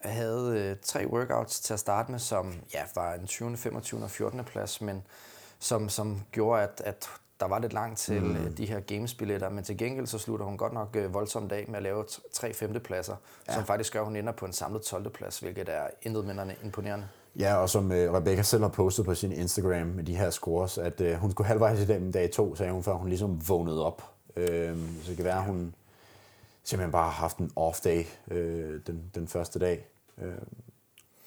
havde uh, tre workouts til at starte med, som ja, var en 20., 25. og 14. plads, men som, som gjorde, at, at der var lidt langt til mm. uh, de her gamesbilletter, men til gengæld så slutter hun godt nok uh, voldsomt af med at lave tre femtepladser, ja. som faktisk gør, at hun ender på en samlet 12. plads, hvilket er intet mindre imponerende. Ja, og som øh, Rebecca selv har postet på sin Instagram med de her scores, at øh, hun skulle halvvejs i den dag to, sagde hun, før hun ligesom vågnede op. Øh, så det kan være, at hun simpelthen bare har haft en off day øh, den, den første dag. Øh,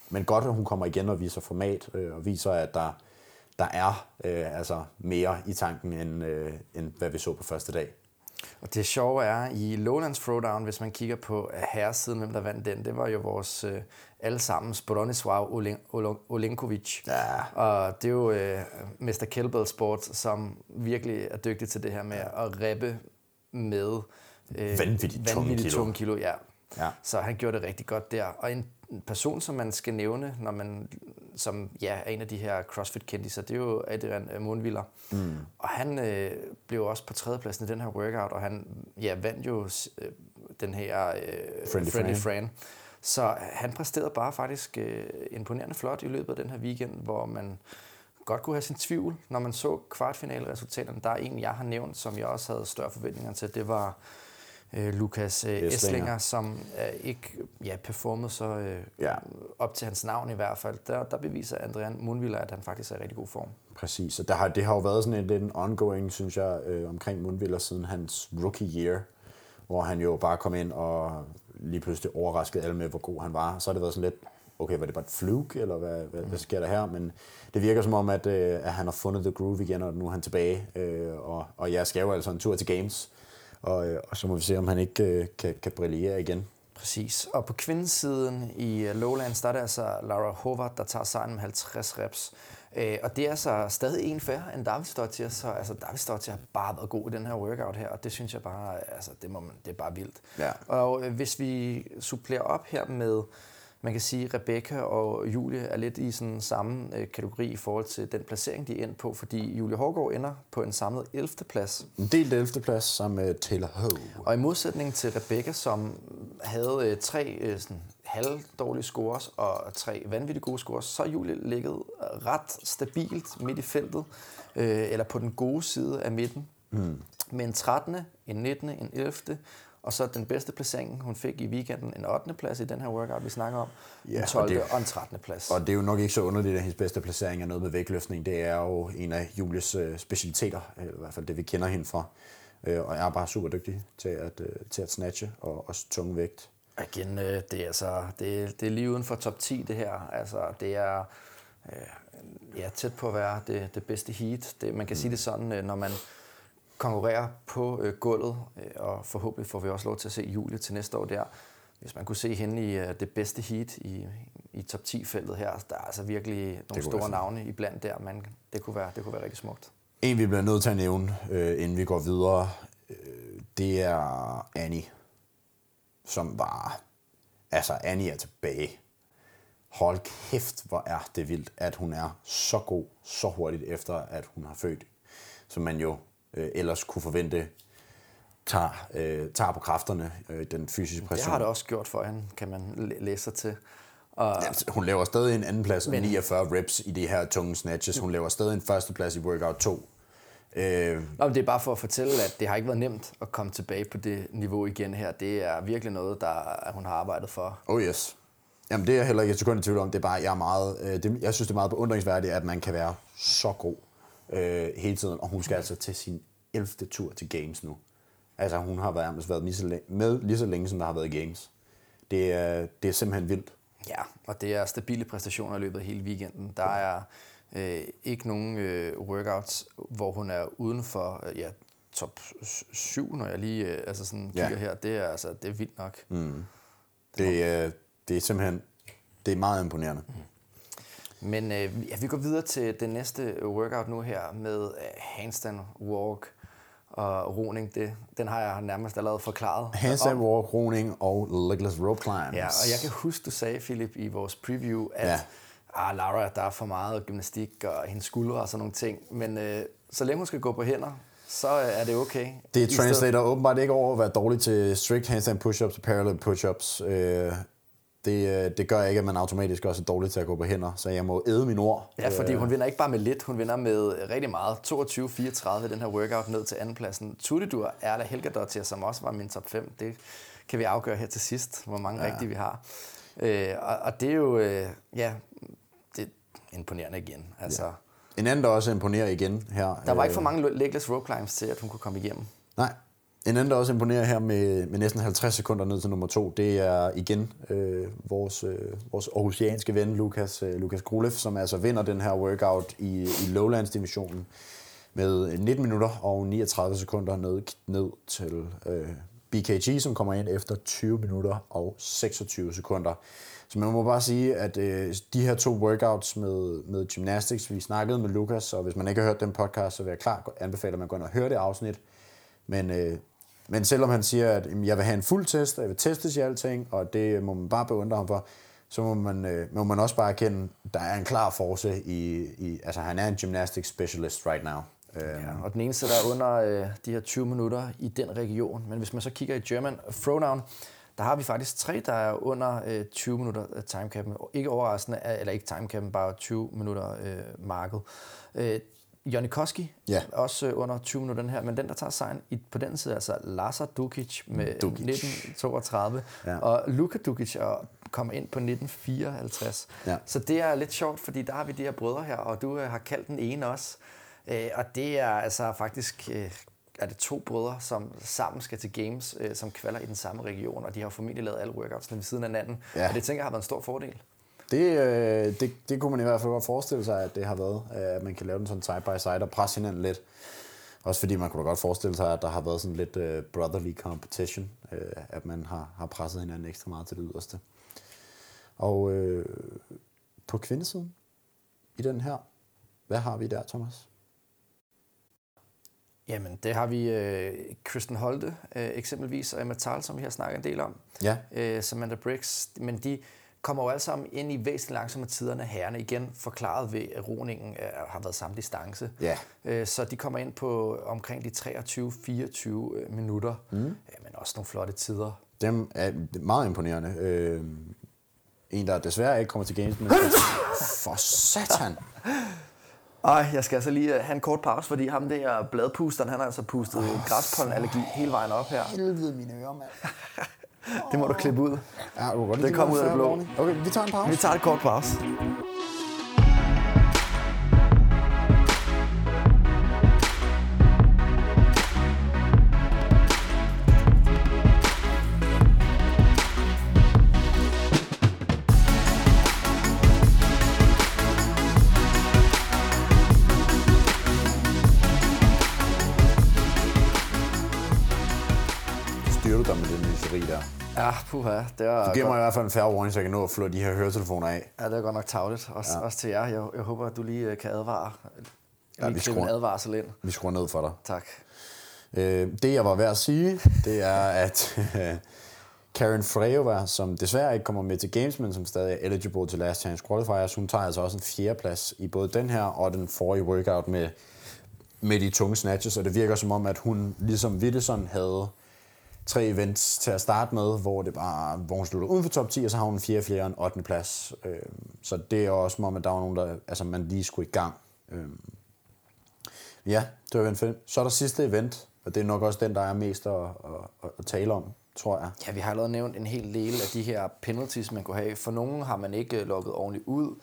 men godt, at hun kommer igen og viser format, øh, og viser, at der, der er øh, altså mere i tanken, end, øh, end hvad vi så på første dag. Og det sjove er, i Lowlands Throwdown, hvis man kigger på herresiden, hvem der vandt den, det var jo vores øh, allesammens Bronislav Olen- Olen- Olenkovic. Ja. Og det er jo øh, Mr. Kettlebell Sport, som virkelig er dygtig til det her med at rappe med øh, Vanvittigt tunge vanvittigt kilo. tunge kilo. Ja. Ja. Så han gjorde det rigtig godt der. Og en person, som man skal nævne, når man som ja, er en af de her CrossFit-kendiser, det er jo Adrian øh, Mundviller. Mm. Og han øh, blev også på tredjepladsen i den her workout, og han ja, vandt jo øh, den her øh, Friendly Friendly Fran. Så han præsterede bare faktisk øh, imponerende flot i løbet af den her weekend, hvor man godt kunne have sin tvivl, når man så kvartfinaleresultaterne. Der er en, jeg har nævnt, som jeg også havde større forventninger til. Det var øh, Lukas øh, Esslinger. Esslinger, som øh, ikke ja, performede så øh, Ja. op til hans navn i hvert fald. Der, der beviser Adrian Mundviller, at han faktisk er i rigtig god form. Præcis, og der har, det har jo været sådan en en ongoing, synes jeg, øh, omkring Mundviller siden hans rookie year, hvor han jo bare kom ind og lige pludselig overraskede alle med, hvor god han var. Så har det været sådan lidt, okay, var det bare et fluke, eller hvad, hvad, hvad sker der her? Men det virker som om, at, øh, at han har fundet the groove igen, og nu er han tilbage. Øh, og, og jeg skal jo altså en tur til Games, og, øh, og så må vi se, om han ikke øh, kan, kan brillere igen. Præcis. Og på kvindesiden i øh, Lowlands, der er det altså Laura Howard, der tager sejren med 50 reps. Øh, og det er altså stadig en færre end David Stottier, så altså David Stottier har bare været god i den her workout her, og det synes jeg bare, altså det, må man, det er bare vildt. Ja. Og øh, hvis vi supplerer op her med, man kan sige, Rebecca og Julie er lidt i sådan samme øh, kategori i forhold til den placering, de er endt på, fordi Julie Hårgaard ender på en samlet 11. plads. En delt 11. plads sammen med Taylor Ho. Og i modsætning til Rebecca, som havde øh, tre øh, sådan, halvdårlige scores og tre vanvittigt gode scores, så har Julie ligget ret stabilt midt i feltet, øh, eller på den gode side af midten. Mm. Med en 13., en 19., en 11., og så den bedste placering, hun fik i weekenden, en 8. plads i den her workout, vi snakker om, Ja, en 12. og det- og en 13. plads. Og det er jo nok ikke så underligt, at hendes bedste placering er noget med vægtløftning. Det er jo en af Julies øh, specialiteter, eller i hvert fald det, vi kender hende fra. Øh, og er bare super dygtig til at, øh, til at snatche og også tunge vægt. Igen, øh, det er, altså, det, det er lige uden for top 10, det her. Altså, det er øh, ja, tæt på at være det, det bedste heat. Det, man kan mm. sige det sådan, når man konkurrerer på øh, gulvet, øh, og forhåbentlig får vi også lov til at se Julie til næste år der. Hvis man kunne se hende i øh, det bedste heat i, i top 10-feltet her, der er altså virkelig nogle store være navne iblandt der, men det kunne være, det kunne være rigtig smukt. En, vi bliver nødt til at nævne, øh, inden vi går videre, øh, det er Annie, som var... Altså, Annie er tilbage. Hold kæft, hvor er det vildt, at hun er så god, så hurtigt efter, at hun har født. Som man jo øh, ellers kunne forvente, tager, øh, tager på kræfterne, øh, den fysiske Det præstation. har det også gjort for hende, kan man læ- læse sig til. Og, Ja, altså, hun laver stadig en anden plads og 49 reps i de her tunge snatches. Hun laver stadig en første plads i workout 2. Øh, Nå, men det er bare for at fortælle, at det har ikke været nemt at komme tilbage på det niveau igen her. Det er virkelig noget, der hun har arbejdet for. Oh yes. Jamen det er jeg heller ikke et sekund i tvivl om. Det er bare, jeg er meget, øh, det, jeg synes, det er meget beundringsværdigt, at man kan være så god øh, hele tiden. Og hun skal altså til sin 11. tur til Games nu. Altså hun har været, været lige så længe, med lige så længe, som der har været Games. Det er, det er simpelthen vildt. Ja, og det er stabile præstationer i løbet af hele weekenden. Der er øh, ikke nogen øh, workouts, hvor hun er uden for øh, ja, top 7, når jeg lige øh, altså sådan Ja. kigger her. Det er, altså, det er vildt nok. Mm. Det, er, det er simpelthen det er meget imponerende. Men øh, ja, vi går videre til det næste workout nu her med øh, handstand walk og roning. Det, den har jeg nærmest allerede forklaret. Handstand om. walk, roning og legless rope climbs. Ja, og jeg kan huske, du sagde, Philip, i vores preview, at Ja. ah, Laura, der er for meget gymnastik og hendes skuldre og sådan nogle ting. Men øh, så længe hun skal gå på hænder, så øh, er det okay. Det I stedet- translater åbenbart ikke over at være dårlig til strict handstand push-ups og parallel push-ups. Øh, det, øh, det gør ikke, at man automatisk også er dårlig til at gå på hænder, så jeg må æde mine ord. Ja, fordi hun vinder ikke bare med lidt, hun vinder med rigtig meget. 22-34 den her workout ned til andenpladsen. Tudidur Erla Helgadottir, som også var min top 5. Det kan vi afgøre her til sidst, hvor mange ja. rigtige vi har. Øh, og, og det er jo, øh, ja, det er imponerende igen. Altså, ja. En anden, der også imponerer igen her. Der var ikke øh, for mange legless rope climbs til, at hun kunne komme igennem. Nej. En anden, der også imponerer her med, med næsten 50 sekunder ned til nummer to, det er igen øh, vores, øh, vores aarhusianske ven, Lukas, øh, Lukas Grulev, som altså vinder den her workout i, i Lowlands-divisionen med 19 minutter og 39 sekunder ned, ned til øh, BKG, som kommer ind efter 20 minutter og 26 sekunder. Så man må bare sige, at øh, de her to workouts med, med gymnastics, vi snakkede med Lukas, og hvis man ikke har hørt den podcast, så vil jeg klart anbefale, at man går ind og hører det afsnit. Men, øh, men selvom han siger, at jamen, jeg vil have en fuld test, og jeg vil testes i alting, og det må man bare beundre ham for, så må man, øh, må man også bare erkende, at der er en klar force i, i altså han er en gymnastics specialist right now. Øhm, ja, og den eneste, der er under øh, de her 20 minutter i den region. Men hvis man så kigger i German Throwdown, der har vi faktisk tre, der er under øh, 20 minutter øh, timecappen. Ikke overraskende, eller ikke timecappen, bare 20 minutter øh, market. Øh, Jonny Koski, Ja. også øh, under 20 minutter den her, men den, der tager sejren i, på den side, er altså Lazar Dukic med Dukic. 1932, Ja. og Luka Dukic og kommer ind på 1954. Ja. Så det er lidt sjovt, fordi der har vi de her brødre her, og du øh, har kaldt den ene også. Øh, og det er altså faktisk øh, er det to brødre, som sammen skal til games, øh, som kvalder i den samme region, og de har formentlig lavet alle workouts ved siden af hinanden. Ja. Og det tænker jeg har været en stor fordel. Det, øh, det, det kunne man i hvert fald godt forestille sig, at det har været, at man kan lave den sådan side by side og presse hinanden lidt. Også fordi man kunne da godt forestille sig, at der har været sådan lidt øh, brotherly competition, øh, at man har, har presset hinanden ekstra meget til det yderste. Og øh, på kvindesiden i den her, hvad har vi der, Thomas? Jamen, det har vi øh, Kristen Holte øh, eksempelvis, og Emma Tal, som vi har snakket en del om. Ja. Øh, Samantha Briggs. Men de kommer jo alle sammen ind i væsentligt langsommere tiderne. Herrerne igen forklaret ved, at roningen har været samme distance. Ja. Øh, så de kommer ind på omkring de 23-24 øh, minutter. Mm. Men også nogle flotte tider. Dem er meget imponerende. Øh, en, der desværre ikke kommer til games, men <laughs> for satan! Ej, jeg skal altså lige øh, have en kort pause, fordi ham der bladpusteren, han har altså pustet oh, græspollenallergi hele vejen op her. Helvede mine ører, mand. <laughs> Det må du klippe ud. Ja, du godt Det kom ud af det blå. Okay, vi tager en pause. Vi tager et kort pause. Puha. Det var, Du giver mig i hvert fald en færre warning, så jeg kan nå at flå de her høretelefoner af. ja, det er godt nok tavligt. Også, ja. også til jer. Jeg, jeg håber, at du lige øh, kan advare. Ja, Lige vi klippe en skruer- advarsel ind. Vi skruer ned for dig. Tak. Øh, det, jeg var ved at sige, det er, at øh, Karen Freyova, som desværre ikke kommer med til Games, men som stadig er eligible til Last Chance Qualifiers, hun tager altså også en fjerdeplads i både den her og den forrige workout med, med de tunge snatches, og det virker som om, at hun ligesom Wittesson havde tre events til at starte med, hvor det bare, hvor hun slutter uden for top 10, og så har hun en fjerde, fjerde og en 8. plads. Øh, så det er også som om, at der var nogen, der, altså man lige skulle i gang. Øh, Ja, det var en film. Så er der sidste event, og det er nok også den, der er mest at, at, at tale om, tror jeg. Ja, vi har allerede nævnt en hel del af de her penalties, man kunne have. For nogen har man ikke lukket ordentligt ud.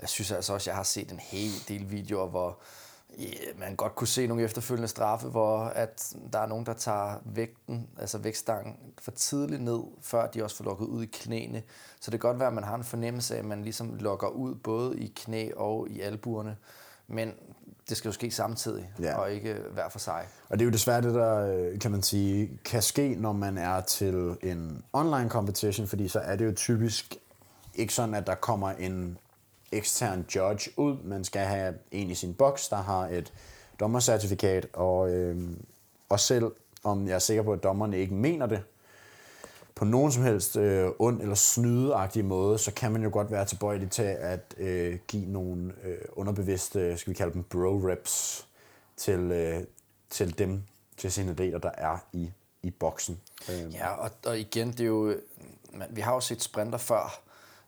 Jeg synes altså også, jeg har set en hel del videoer, hvor ja, man godt kunne se nogle efterfølgende straffe, hvor at der er nogen, der tager vægten, altså vægtstangen for tidligt ned, før de også får lukket ud i knæene. Så det kan godt være, at man har en fornemmelse af, at man ligesom lukker ud både i knæ og i albuerne. Men det skal jo ske samtidig, Ja. ja. og ikke hver for sig. Og det er jo desværre det, der øh, kan man sige, kan ske, når man er til en online competition, fordi så er det jo typisk ikke sådan, at der kommer en ekstern judge ud. Man skal have en i sin boks, der har et dommercertifikat, og, øh, og selv om jeg er sikker på, at dommerne ikke mener det, på nogen som helst øh, ond eller snydeagtig måde, så kan man jo godt være tilbøjelig til at øh, give nogle øh, underbevidste, skal vi kalde dem bro-reps, til, øh, til dem, til sine atleter, der er i, i boksen. Øh, Ja, og, og igen, det er jo, man, vi har jo set sprinter før,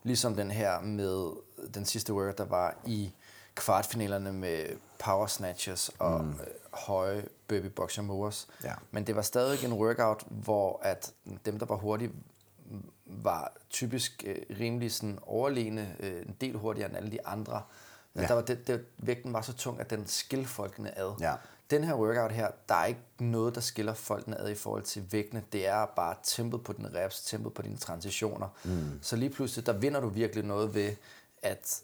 ligesom den her med den sidste workout, der var i kvartfinalerne med power snatches og mm. øh, høje burpee boxer movers. Ja. Men det var stadig en workout, hvor at dem, der var hurtige, var typisk øh, rimelig sådan overlegne, øh, en del hurtigere end alle de andre. Ja. Der var det, det, vægten var så tung, at den skilte folkene ad. Ja. Den her workout her, der er ikke noget, der skiller folkene ad i forhold til vægtene. Det er bare tempet på dine reps, tempet på dine transitioner. Mm. Så lige pludselig, der vinder du virkelig noget ved at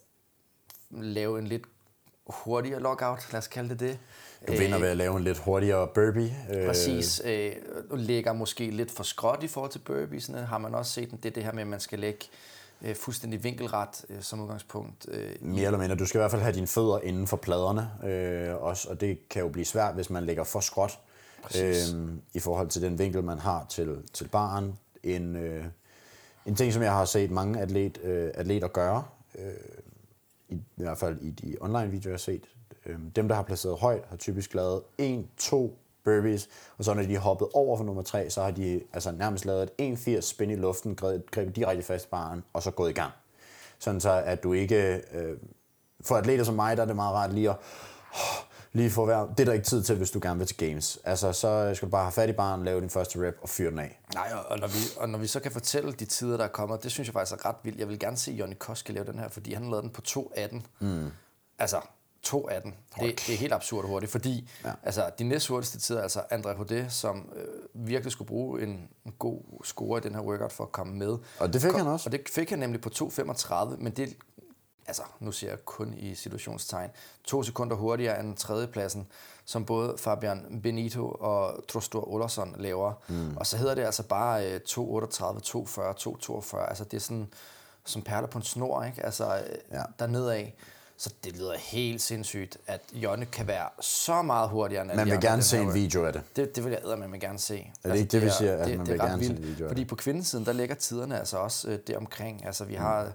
lave en lidt hurtigere lockout, lad os kalde det det. Du vinder ved at lave en lidt hurtigere burpee. Øh, Præcis. Øh, ligger måske lidt for skråt i forhold til burpeesene. Har man også set det, det her med, at man skal lægge øh, fuldstændig vinkelret øh, som udgangspunkt. Øh, Mere eller mindre. Du skal i hvert fald have dine fødder inden for pladerne, øh, også, og det kan jo blive svært, hvis man ligger for skråt øh, i forhold til den vinkel, man har til, til baren. En, øh, en ting, som jeg har set mange atlet, øh, atleter gøre, øh, i, i hvert fald i de online-videoer, jeg har set, øh, dem, der har placeret højt, har typisk lavet 1, 2 burpees, og så når de er hoppet over for nummer 3, så har de altså nærmest lavet et 1,80 spin i luften, grebet, grebet direkte fast i baren, og så gået i gang. Sådan så, at du ikke... Øh, for atleter som mig, der er det meget rart lige at lige for hver. Det er der ikke tid til, hvis du gerne vil til games. Altså, så skal du bare have fat i barn, lave din første rep og fyre den af. Nej, og, og, når vi, og når vi så kan fortælle de tider, der er kommet, det synes jeg faktisk er ret vildt. Jeg vil gerne se Jonny Koske lave den her, fordi han lavede den på 2.18. Mm. Altså, 2.18. Det, det er helt absurd hurtigt, fordi ja. altså, de næste hurtigste tider, altså André Hode, som øh, virkelig skulle bruge en, en god score i den her workout for at komme med. Og det fik Kom, han også. Og det fik han nemlig på 2.35, men det altså nu ser jeg kun i situationstegn, to sekunder hurtigere end tredjepladsen, som både Fabian Benito og Trostor Olsson laver. Mm. Og så hedder det altså bare 2.38, 2.40, 2.42. Altså det er sådan som perler på en snor, ikke? Altså ja. der nedad. Så det lyder helt sindssygt, at Jonne kan være så meget hurtigere end Man vil gerne se en video af det. Det, det vil jeg med gerne se. Er det altså, ikke det, vi siger, at det, man det vil gerne se en video af Fordi på kvindesiden, der ligger tiderne altså også øh, deromkring. Altså vi mm. har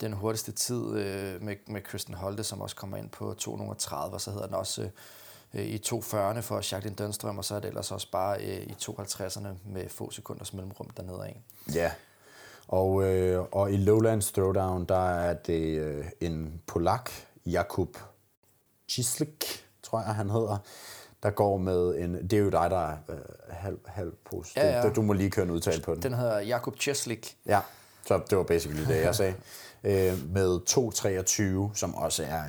den hurtigste tid øh, med, med Kristen Holte, som også kommer ind på 230, og så hedder den også øh, i 240'erne for Jacqueline Dønstrøm, og så er det ellers også bare øh, i 250'erne med få sekunders mellemrum dernede af. Ja, og, øh, og i Lowlands Throwdown, der er det øh, en polak, Jakub Cislik, tror jeg han hedder, der går med en... Det er jo dig, der er øh, halv, halv post. Ja, ja. Du må lige køre en udtale på den. Den hedder Jakub Cislik. Ja, så det var basically det, jeg sagde. øh, med 2.23, som også er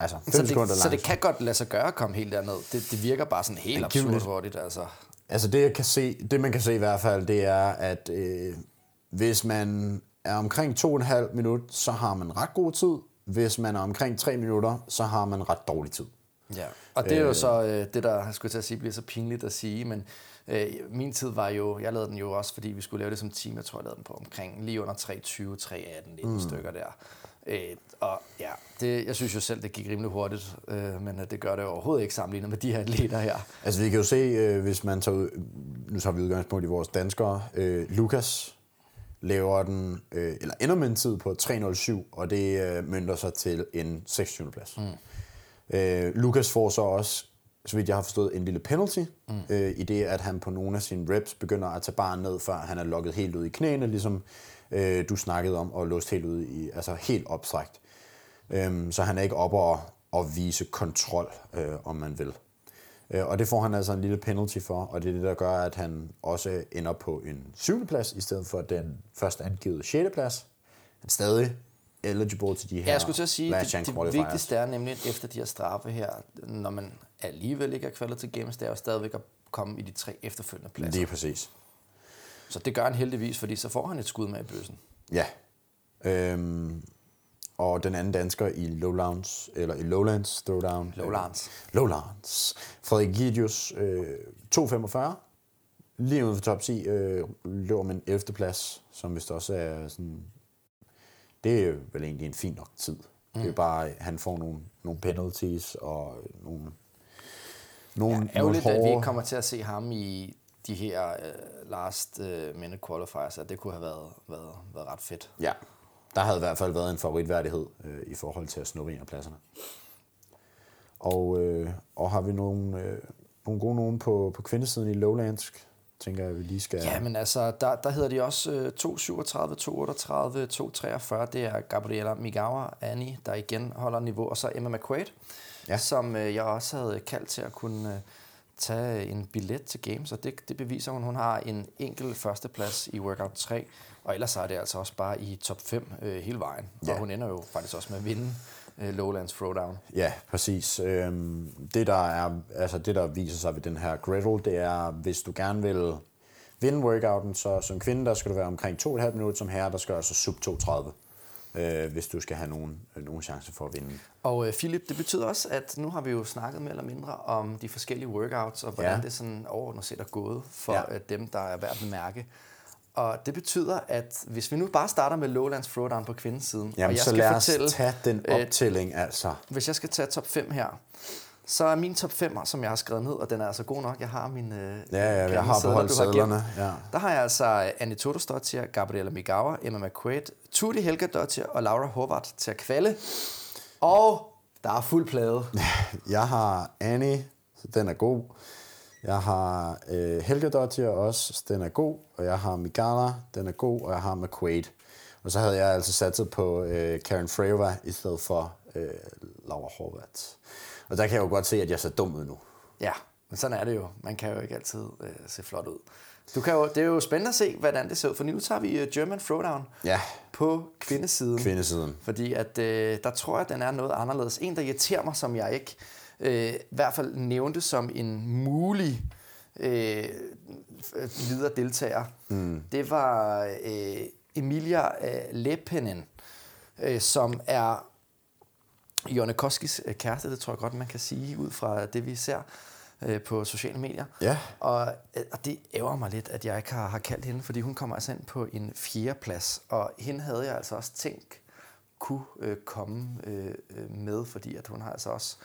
altså 5 så det, sekunder Så det kan godt lade sig gøre at komme helt derned. Det, det virker bare sådan helt absurd hurtigt. Altså. altså det, jeg kan se, det man kan se i hvert fald, det er, at øh, hvis man er omkring 2,5 minutter, så har man ret god tid. Hvis man er omkring 3 minutter, så har man ret dårlig tid. Ja, og det er jo øh, så øh, det, der skulle til at sige, bliver så pinligt at sige, men øh, min tid var jo, jeg lavede den jo også, fordi vi skulle lave det som team, jeg tror, jeg lavede den på omkring lige under 3.20, 3.18, 19 mm. stykker der. Øh, og ja, det, jeg synes jo selv, det gik rimelig hurtigt, øh, men det gør det overhovedet ikke sammenlignet med de her atleter her. Altså vi kan jo se, øh, hvis man tager ud, nu tager vi udgangspunkt i vores danskere, øh, Lukas laver den, øh, eller ender med en tid på 3.07, og det øh, mønter sig til en 26. plads. Mm. Øh, Lukas får så også, så vidt jeg har forstået, en lille penalty, mm. øh, i det, at han på nogle af sine reps begynder at tage barn ned, før han er lukket helt ud i knæene, ligesom øh, du snakkede om, og låst helt ud i, altså helt opstrækt. Øh, så han er ikke oppe og, og vise kontrol, øh, om man vil. Øh, og det får han altså en lille penalty for, og det er det, der gør, at han også ender på en syvende plads, i stedet for den først angivet 6. plads. Han stadig eligible til de her ja, jeg skulle til at sige, det, det vigtigste er nemlig efter de her straffe her, når man alligevel ikke er kvalet til games, det er jo stadigvæk at komme i de tre efterfølgende pladser. Det er præcis. Så det gør han heldigvis, fordi så får han et skud med i bøssen. Ja. Øhm, og den anden dansker i Lowlands, eller i Lowlands Throwdown. Lowlands. Øh, Lowlands. Frederik Gidius, øh, 2.45. Lige ude for top 10 øh, løber en 11. plads, som vist også er sådan... Det er vel egentlig en fin nok tid. Mm. Det er mm. bare, han får nogle, nogle penalties og nogle... nogle ja, ærgerligt, nogle hårde... at vi ikke kommer til at se ham i de her uh, last uh, minute qualifiers, at det kunne have været, været, været ret fedt. Ja, der havde i hvert fald været en favoritværdighed øh, i forhold til at snuppe en af pladserne. Og, øh, og har vi nogle, øh, nogle gode nogen på, på kvindesiden i Lowlands, tænker jeg, vi lige skal... Ja, men altså, der, der hedder de også øh, 237, 238, 243. Det er Gabriela Migawa, Annie, der igen holder niveau, og så Emma McQuaid, ja. som øh, jeg også havde kaldt til at kunne øh, tage en billet til Games, og det, det beviser hun. Hun har en enkelt førsteplads i Workout 3, og ellers er det altså også bare i top 5 øh, hele vejen. Ja. Og hun ender jo faktisk også med at vinde øh, Lowlands Throwdown. Ja, præcis. Øhm, det, der er, altså det, der viser sig ved den her griddle, det er, hvis du gerne vil vinde workouten, så som kvinde, der skal du være omkring 2,5 minutter, som herre, der skal altså sub 2,30 øh, hvis du skal have nogen, øh, nogen chance for at vinde. Og øh, Philip, det betyder også, at nu har vi jo snakket mere eller mindre om de forskellige workouts, og hvordan ja. det sådan overordnet set er gået for ja. øh, dem, der er værd at bemærke. Og det betyder, at hvis vi nu bare starter med Lowlands Throwdown på kvindesiden, Jamen, og jeg så skal lad os fortælle, tage den øh, optælling, øh, altså. Hvis jeg skal tage top 5 her, så er min top 5, som jeg har skrevet ned, og den er altså god nok. Jeg har min øh, Ja, ja, jeg har beholdt sædlerne. Ja. Der har jeg altså Annie Todosdottir, Gabriela Migawa, Emma McQuaid, Tutti Helga Dottir og Laura Horvath til at kvalde. Og der er fuld plade. <laughs> Jeg har Annie, den er god. Jeg har øh, Helga Dottir også, den er god. Og jeg har Migala, den er god. Og jeg har McQuaid. Og så havde jeg altså satset på øh, Karen Freyva i stedet for øh, Laura Horvath. Og der kan jeg jo godt se, at jeg ser dum ud nu. Ja, men sådan er det jo. Man kan jo ikke altid øh, se flot ud. Du kan jo, det er jo spændende at se, hvordan det ser ud, for nu tager vi uh, German Throwdown Ja, på kvindesiden. kvindesiden. Fordi at, øh, der tror jeg, at den er noget anderledes. En, der irriterer mig, som jeg ikke øh, i hvert fald nævnte som en mulig øh, videre deltager, mm. det var øh, Emilia øh, Lepenen, øh, som er Jonne Koskis øh, kæreste, det tror jeg godt, man kan sige, ud fra det, vi ser øh, på sociale medier. Ja. Og, øh, og det ærger mig lidt, at jeg ikke har, har kaldt hende, fordi hun kommer altså ind på en fjerde plads, og hende havde jeg altså også tænkt kunne øh, komme øh, øh, med, fordi at hun har altså også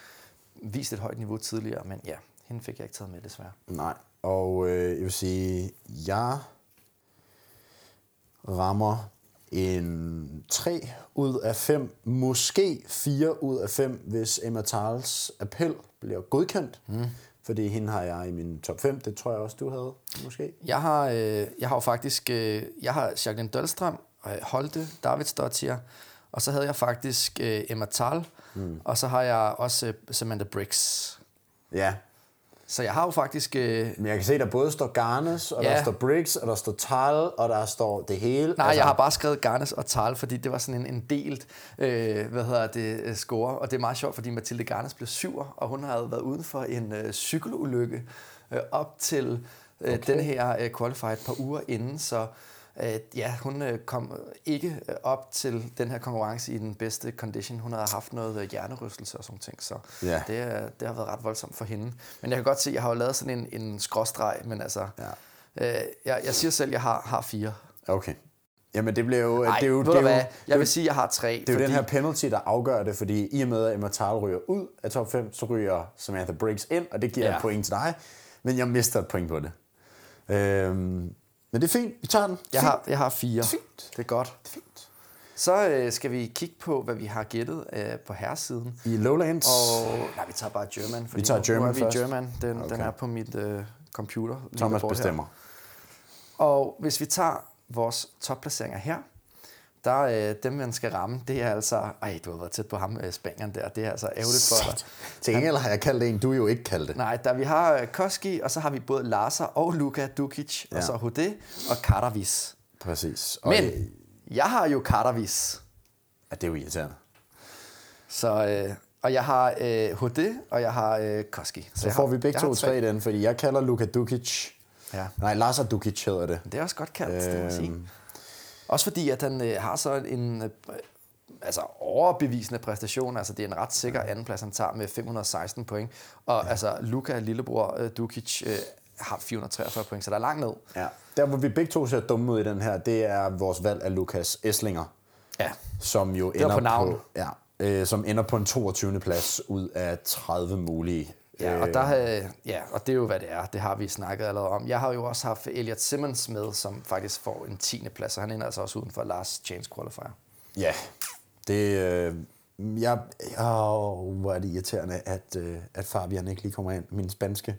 vist et højt niveau tidligere, men ja, hende fik jeg ikke taget med desværre. Nej, og øh, jeg vil sige, jeg rammer en 3 ud af 5, måske 4 ud af 5, hvis Emma Tals appel bliver godkendt. Mm. Fordi hende har jeg i min top 5, det tror jeg også, du havde, måske. Jeg har, øh, jeg har jo faktisk, øh, jeg har Jacqueline Dølstrøm, øh, Holte, David Stottier, og så havde jeg faktisk øh, Emma Tal, mm. og så har jeg også øh, Samantha Briggs. Ja, Så jeg har jo faktisk... Øh, men jeg kan se, der både står Garnes, og Ja. der står Briggs, og der står Tal, og der står det hele. Nej, altså, jeg har bare skrevet Garnes og Tal, fordi det var sådan en, en delt øh, hvad hedder det, øh, score. Og det er meget sjovt, fordi Mathilde Garnes blev syver, og hun havde været ude for en øh, cykelulykke øh, op til øh, okay. den her øh, qualified et par uger inden. Så øh, ja, hun øh, kom ikke øh, op til den her konkurrence i den bedste condition. Hun havde haft noget øh, hjernerystelse og sådan ting, så Ja. det, øh, det har været ret voldsomt for hende. Men jeg kan godt se, at jeg har jo lavet sådan en, en skråstreg, men altså... Ja. Øh, jeg, jeg siger selv, at jeg har, har fire. Okay. Jamen, det bliver jo... Nej, det er jo, ved det er jo, hvad? er Jeg jo- vil sige, at jeg har tre. Det er jo den her penalty, der afgør det, fordi i og med, at Emma Tal ryger ud af top 5, så ryger Samantha Briggs ind, og det giver Ja. et point til dig, men jeg mister et point på det. Øhm, men det er fint, vi tager den. Jeg Fint. har, jeg har fire. Fint. Det er godt. Fint. Så øh, skal vi kigge på, hvad vi har gættet øh, på herresiden. I Lowlands. Og nej, vi tager bare German. Fordi tager nu, German nu er vi først. German. Den, okay. den er på mit øh, computer. Thomas derovre her. bestemmer. Og hvis vi tager vores topplaceringer her, der øh, dem, man skal ramme, det er altså... Ej, du har været tæt på ham, øh, Spanieren der. Det er altså ærgerligt for dig. Til gengæld har jeg kaldt en, du jo ikke kaldt det. Nej, der vi har øh, Koski, og så har vi både Larsa og Luka Dukic, ja. og så Hode og Karavis. Præcis. Og Men øh, jeg har jo Karavis. Ja, det er jo irriterende. Så, øh, og jeg har øh, HD, og jeg har øh, Koski. Så jeg får har, vi begge to tre i den, fordi jeg kalder Luka Dukic. Ja. Nej, Larsa Dukic hedder det. Det er også godt kaldt, det må jeg sige. Også fordi, at han øh, har så en øh, altså overbevisende præstation. Altså, det er en ret sikker andenplads, han tager med 516 point. Og ja. altså, Luka, lillebror øh, Dukic, øh, har 443 point, så der er langt ned. Ja. Der, hvor vi begge to ser dumme ud i den her, det er vores valg af Lukas Esslinger, Ja, som jo ender på navn. på, ja, øh, som ender på en 22. plads ud af 30 mulige. Ja, og, der, havde, ja, og det er jo, hvad det er. Det har vi snakket allerede om. Jeg har jo også haft Elliot Simmons med, som faktisk får en 10. plads, og han ender altså også uden for Last Chance Qualifier. Ja, det... Øh, jeg, åh, hvor er det irriterende, at, øh, at Fabian ikke lige kommer ind. Min spanske,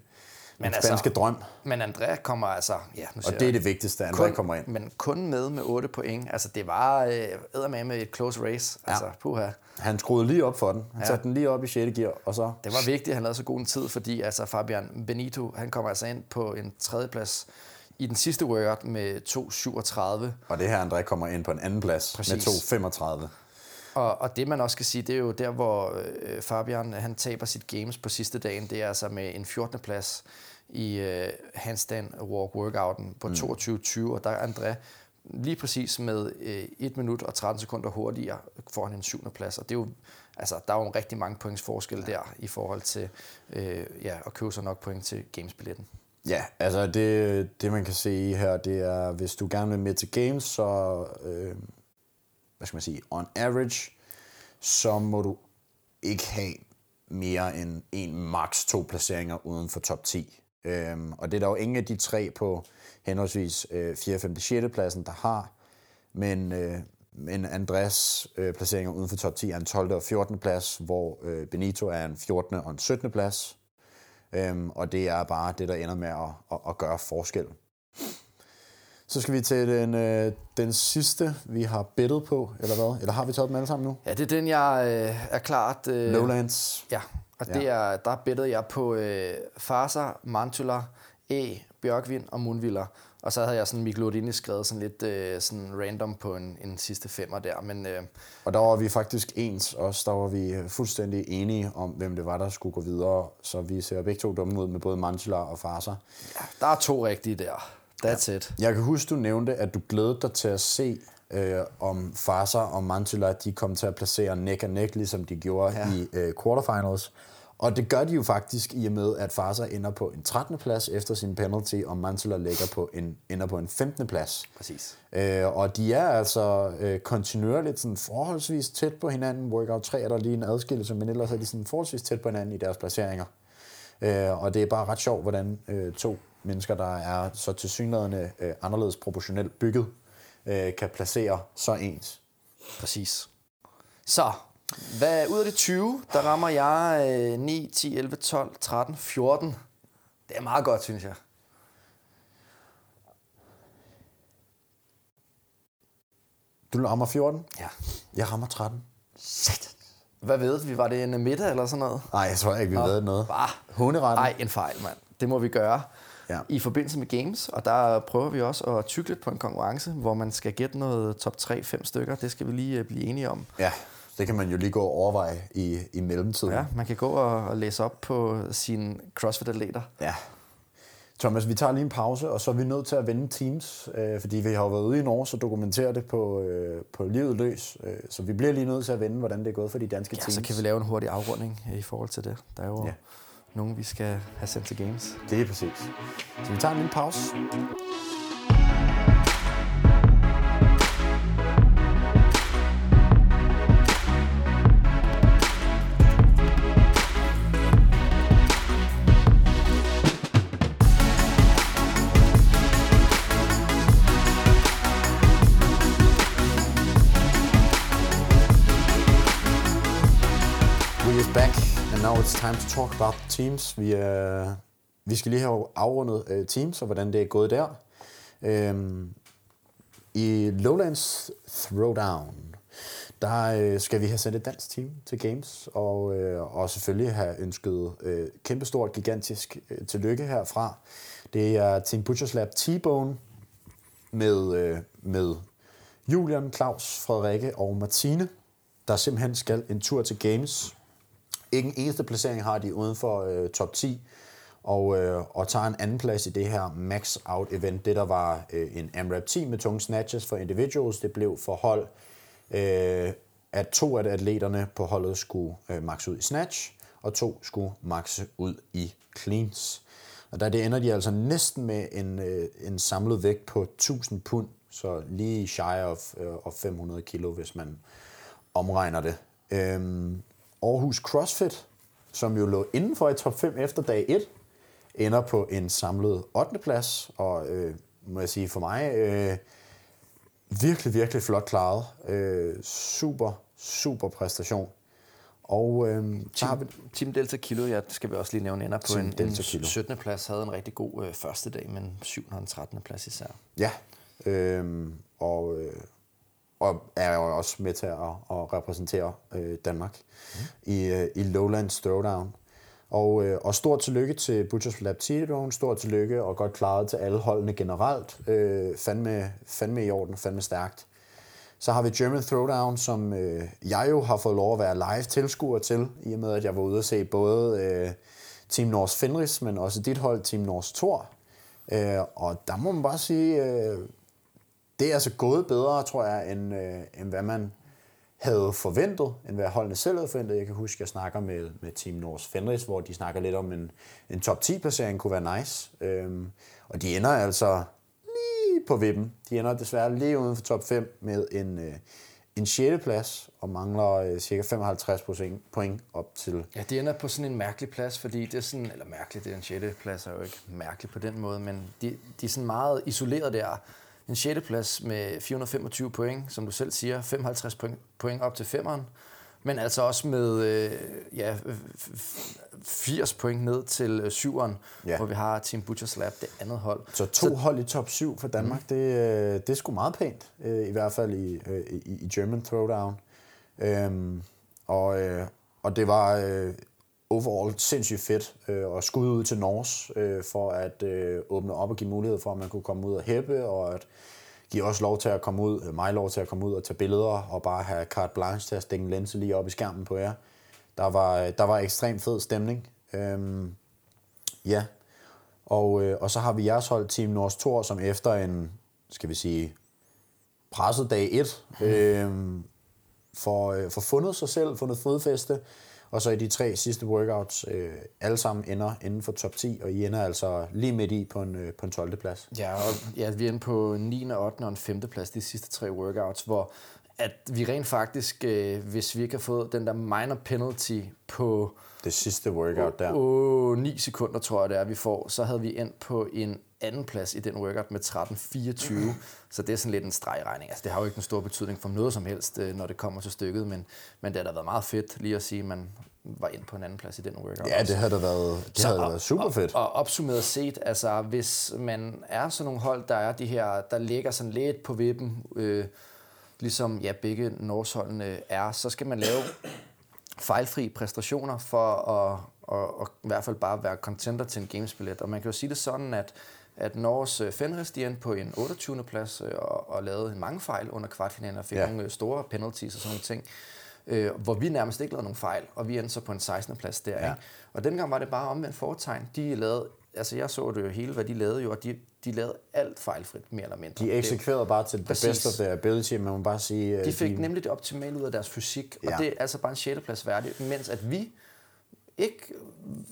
min altså, spanske drøm. Men Andrea kommer altså... Ja, nu Og det er det vigtigste, at André kun, kommer ind. Men kun med med 8 point. Altså, det var øh, med med et close race. Altså, puha. Han skruede lige op for den. Han ja. satte den lige op i 6. gear, og så... Det var vigtigt, at han lavede så god en tid, fordi altså, Fabian Benito, han kommer altså ind på en tredjeplads i den sidste workout med 2.37. Og det her André kommer ind på en anden plads Præcis. med 2.35. Og, og det man også skal sige, det er jo der, hvor øh, Fabian han taber sit games på sidste dagen. Det er altså med en 14. plads i øh, handstand walk workouten på mm. 22.20, og der er André lige præcis med øh, 1 minut og 13 sekunder hurtigere får han en 7. plads. Og det er jo, altså, der er jo rigtig mange points forskel ja. der i forhold til øh, ja, at købe sig nok point til gamesbilletten. Ja, altså det, det man kan se her, det er, hvis du gerne vil med til games, så, øh, hvad skal man sige, on average, så må du ikke have mere end en max to placeringer uden for top 10. Øhm, og det er der jo ingen af de tre på henholdsvis øh, 4., 5., 6. pladsen, der har. Men, øh, men Andres øh, placeringer uden for top 10 er en 12. og 14. plads, hvor øh, Benito er en 14. og en 17. plads. Øhm, og det er bare det, der ender med at, at, at gøre forskel. Så skal vi til den, øh, den sidste, vi har bettet på, eller hvad? Eller har vi taget dem alle sammen nu? Ja, det er den, jeg øh, er klart... Øh, Lowlands. Ja, Og det er, der bettede jeg på øh, Farsa, Mantula, E, Bjørkvind og Munviller. Og så havde jeg sådan Mikkel skrevet sådan lidt øh, sådan random på en, en sidste femmer der. Men, øh, Og der var vi faktisk ens også. Der var vi øh, fuldstændig enige om, hvem det var, der skulle gå videre. Så vi ser begge to dumme ud med både Mantula og Farsa. ja, der er to rigtige der. That's ja. it. Jeg kan huske, du nævnte, at du glædede dig til at se, øh, om Farsa og Mantula de kom til at placere neck og neck, ligesom de gjorde ja. I øh, quarterfinals. Og det gør de jo faktisk i og med, at Farsa ender på en 13. plads efter sin penalty, og Mantula ligger på en, ender på en 15. plads. Præcis. Øh, og de er altså øh, kontinuerligt sådan forholdsvis tæt på hinanden. Workout 3 er der lige en adskillelse, men ellers er de sådan forholdsvis tæt på hinanden i deres placeringer. Øh, og det er bare ret sjovt, hvordan øh, to mennesker, der er så tilsyneladende øh, anderledes proportionelt bygget, øh, kan placere så ens. Præcis. Så, hvad, ud af de 20, der rammer jeg øh, 9, 10, 11, 12, 13, 14. Det er meget godt, synes jeg. Du rammer 14, Ja. jeg rammer 13. Hvad ved vi? Var det en middag eller sådan noget? Nej, jeg tror ikke, vi ved noget. Bare. Hunderetten. Nej, en fejl, mand. Det må vi gøre Ja. i forbindelse med games, og der prøver vi også at tykke lidt på en konkurrence, hvor man skal gætte noget top 3-5 stykker. Det skal vi lige øh, blive enige om. Ja, det kan man jo lige gå og overveje i, i mellemtiden. Ja, man kan gå og, og læse op på sine CrossFit-atleter. Ja. Thomas, vi tager lige en pause, og så er vi nødt til at vende Teams, øh, fordi vi har jo været ude i Norge og dokumentere det på, øh, på livet løs. Øh, så vi bliver lige nødt til at vende, hvordan det er gået for de danske Ja, teams. så kan vi lave en hurtig afrunding øh, i forhold til det. Der er jo Ja. Nogen, vi skal have sendt til games. Det er præcis. Så vi tager en lille pause. Back, now it's time to talk about teams. Vi, uh, vi skal lige have afrundet uh, teams, og hvordan det er gået der. Um, I Lowlands Throwdown, der uh, skal vi have sendt et dansk team til Games, og, uh, og selvfølgelig have ønsket uh, kæmpestort, gigantisk uh, tillykke herfra. Det er Team Butchers Lab T-Bone med, øh, med Julian, Claus, Frederikke og Martine, der simpelthen skal en tur til Games. Ikke en eneste placering har de uden for øh, top 10, og, øh, og tager en anden plads i det her Max Out event. Det der var øh, en AMRAP 10 med tunge snatches for individuals, det blev for hold, øh, at to af atleterne på holdet skulle øh, max ud i snatch, og to skulle maxe ud i cleans. Og der det ender de altså næsten med en, øh, en samlet vægt på 1000 pund, så lige shy of, øh, of 500 kilo, hvis man omregner det. Øhm, Aarhus CrossFit, som jo lå indenfor i top 5 efter dag 1, ender på en samlet 8. plads, og øh, må jeg sige for mig, øh, virkelig, virkelig flot klaret. Øh, super, super præstation. Og øh, har vi, Team Delta Kilo, ja, det skal vi også lige nævne, ender på Team en, Delta en Kilo. 17. plads, havde en rigtig god øh, første dag, men 7. og en 13. plads især. Ja, øhm, og, øh, og er jo også med til at, at repræsentere øh, Danmark mm. i, øh, i Lowlands Throwdown. Og, øh, og stort tillykke til Butchers Lab T-Drone, stort tillykke og godt klaret til alle holdene generelt. Øh, fandme, fandme i orden, fandme stærkt. Så har vi German Throwdown, som øh, jeg jo har fået lov at være live tilskuer til, i og med at jeg var ude at se både øh, Team Norse Fenris, men også dit hold, Team Norse Thor. Øh, og der må man bare sige, øh, det er altså gået bedre, tror jeg, end, øh, end hvad man havde forventet, end hvad holdene selv havde forventet. Jeg kan huske, at jeg snakker med, med Team Nords Fenris, hvor de snakker lidt om en, en top 10-placering kunne være nice. Øhm, og de ender altså lige på vippen. De ender desværre lige uden for top 5 med en, øh, en 6. plads og mangler øh, cirka 55 point, point op til Ja, det ender på sådan en mærkelig plads, fordi det er sådan, eller mærkeligt, det er en 6. plads er jo ikke mærkeligt på den måde, men de, de er sådan meget isoleret der. En 6. plads med 425 point, som du selv siger, 55 point, point op til femeren, men altså også med øh, ja, f- f- 80 point ned til øh, syveren, Ja. hvor vi har Team Butchers Lab, det andet hold. Så to så, hold i top 7 for Danmark, mm. det, øh, det er sgu meget pænt, øh, i hvert fald i, øh, i, i German Throwdown. Øhm, og, øh, og det var øh, overall sindssygt fedt, øh, og skud ud til Norge øh, for at øh, åbne op og give mulighed for, at man kunne komme ud og hæppe, og at give os lov til at komme ud, mig lov til at komme ud og tage billeder, og bare have carte blanche til at stikke en linse lige op i skærmen på jer. Der var, der var ekstremt fed stemning. Øhm, ja, og, øh, og så har vi jeres hold, Team North Tor, som efter en, skal vi sige, presset dag 1, <laughs> øh, får, øh, får fundet sig selv, fundet fodfæste, og så i de tre sidste workouts, øh, alle sammen ender inden for top 10, og I ender altså lige midt i på en, øh, på en 12. plads. Ja, og ja, vi er inde på 9., 8. og en 5. plads de sidste tre workouts, hvor at vi rent faktisk, øh, hvis vi ikke har fået den der minor penalty på det sidste workout der. Åh, 9 sekunder tror jeg det er, vi får, så havde vi endt på en anden plads i den workout med 13.24. Så det er sådan lidt en stregregning. Altså, det har jo ikke en stor betydning for noget som helst, øh, når det kommer til stykket, men, men det har da været meget fedt lige at sige, at man var ind på en anden plads i den workout. Ja, det havde da været, det så, havde været super fedt. Og, og opsummeret set, altså hvis man er sådan nogle hold, der er de her, der ligger sådan lidt på vippen, øh, ligesom ja, begge Nordsholdene er, så skal man lave fejlfri præstationer for at, at, at, i hvert fald bare være contenter til en gamesbillet. Og man kan jo sige det sådan, at, at Norges øh, Fenris de endte på en 28. plads øh, og, og lavede mange fejl under kvartfinalen og fik ja. nogle øh, store penalties og sådan nogle ting. Øh, hvor vi nærmest ikke lavede nogen fejl, og vi endte så på en 16. plads der. Ja. Ikke? Og dengang var det bare omvendt foretegn. De lavede, altså jeg så det jo hele, hvad de lavede jo, og de, de lavede alt fejlfrit, mere eller mindre. De eksekverede bare til the best of their ability, man må bare sige... De fik de... nemlig det optimale ud af deres fysik, ja. og det er altså bare en 6. plads værdigt, mens at vi ikke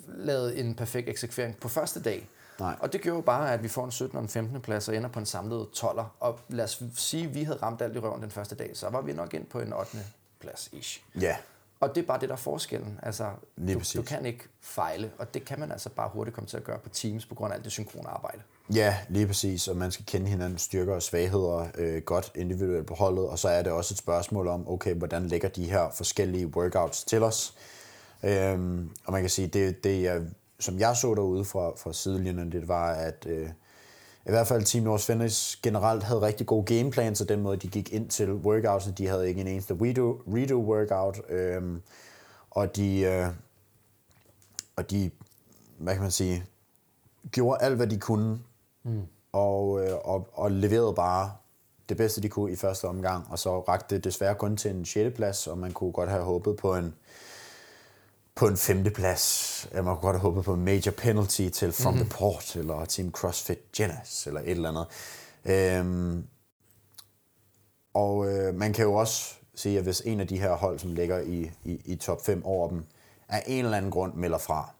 lavede en perfekt eksekvering på første dag. Nej. Og det gjorde jo bare, at vi får en 17. og en 15. plads og ender på en samlet 12'er. Og lad os sige, at vi havde ramt alt i røven den første dag, så var vi nok ind på en 8. plads ish. Ja. Og det er bare det, der er forskellen. Altså, du, du kan ikke fejle, og det kan man altså bare hurtigt komme til at gøre på Teams på grund af alt det synkrone arbejde. Ja, lige præcis, og man skal kende hinandens styrker og svagheder øh, godt individuelt på holdet, og så er det også et spørgsmål om, okay, hvordan lægger de her forskellige workouts til os? Øhm, og man kan sige, det, det jeg, som jeg så derude fra, fra sidelinjen, det var, at øh, i hvert fald Team North Finish generelt havde rigtig gode gameplans, og den måde, de gik ind til workouts, de havde ikke en eneste redo, redo workout, øhm, og de, øh, og de, hvad kan man sige, gjorde alt, hvad de kunne Mm. Og, øh, og, og leverede bare det bedste, de kunne i første omgang, og så rakte det desværre kun til en 6. plads, og man kunne godt have håbet på en, på en femte plads. Man kunne godt håbet på en major penalty til From mm-hmm. the Port, eller Team CrossFit Genesis, eller et eller andet. Øhm, og øh, man kan jo også sige, at hvis en af de her hold, som ligger i, i, i top 5 over dem, af en eller anden grund melder fra,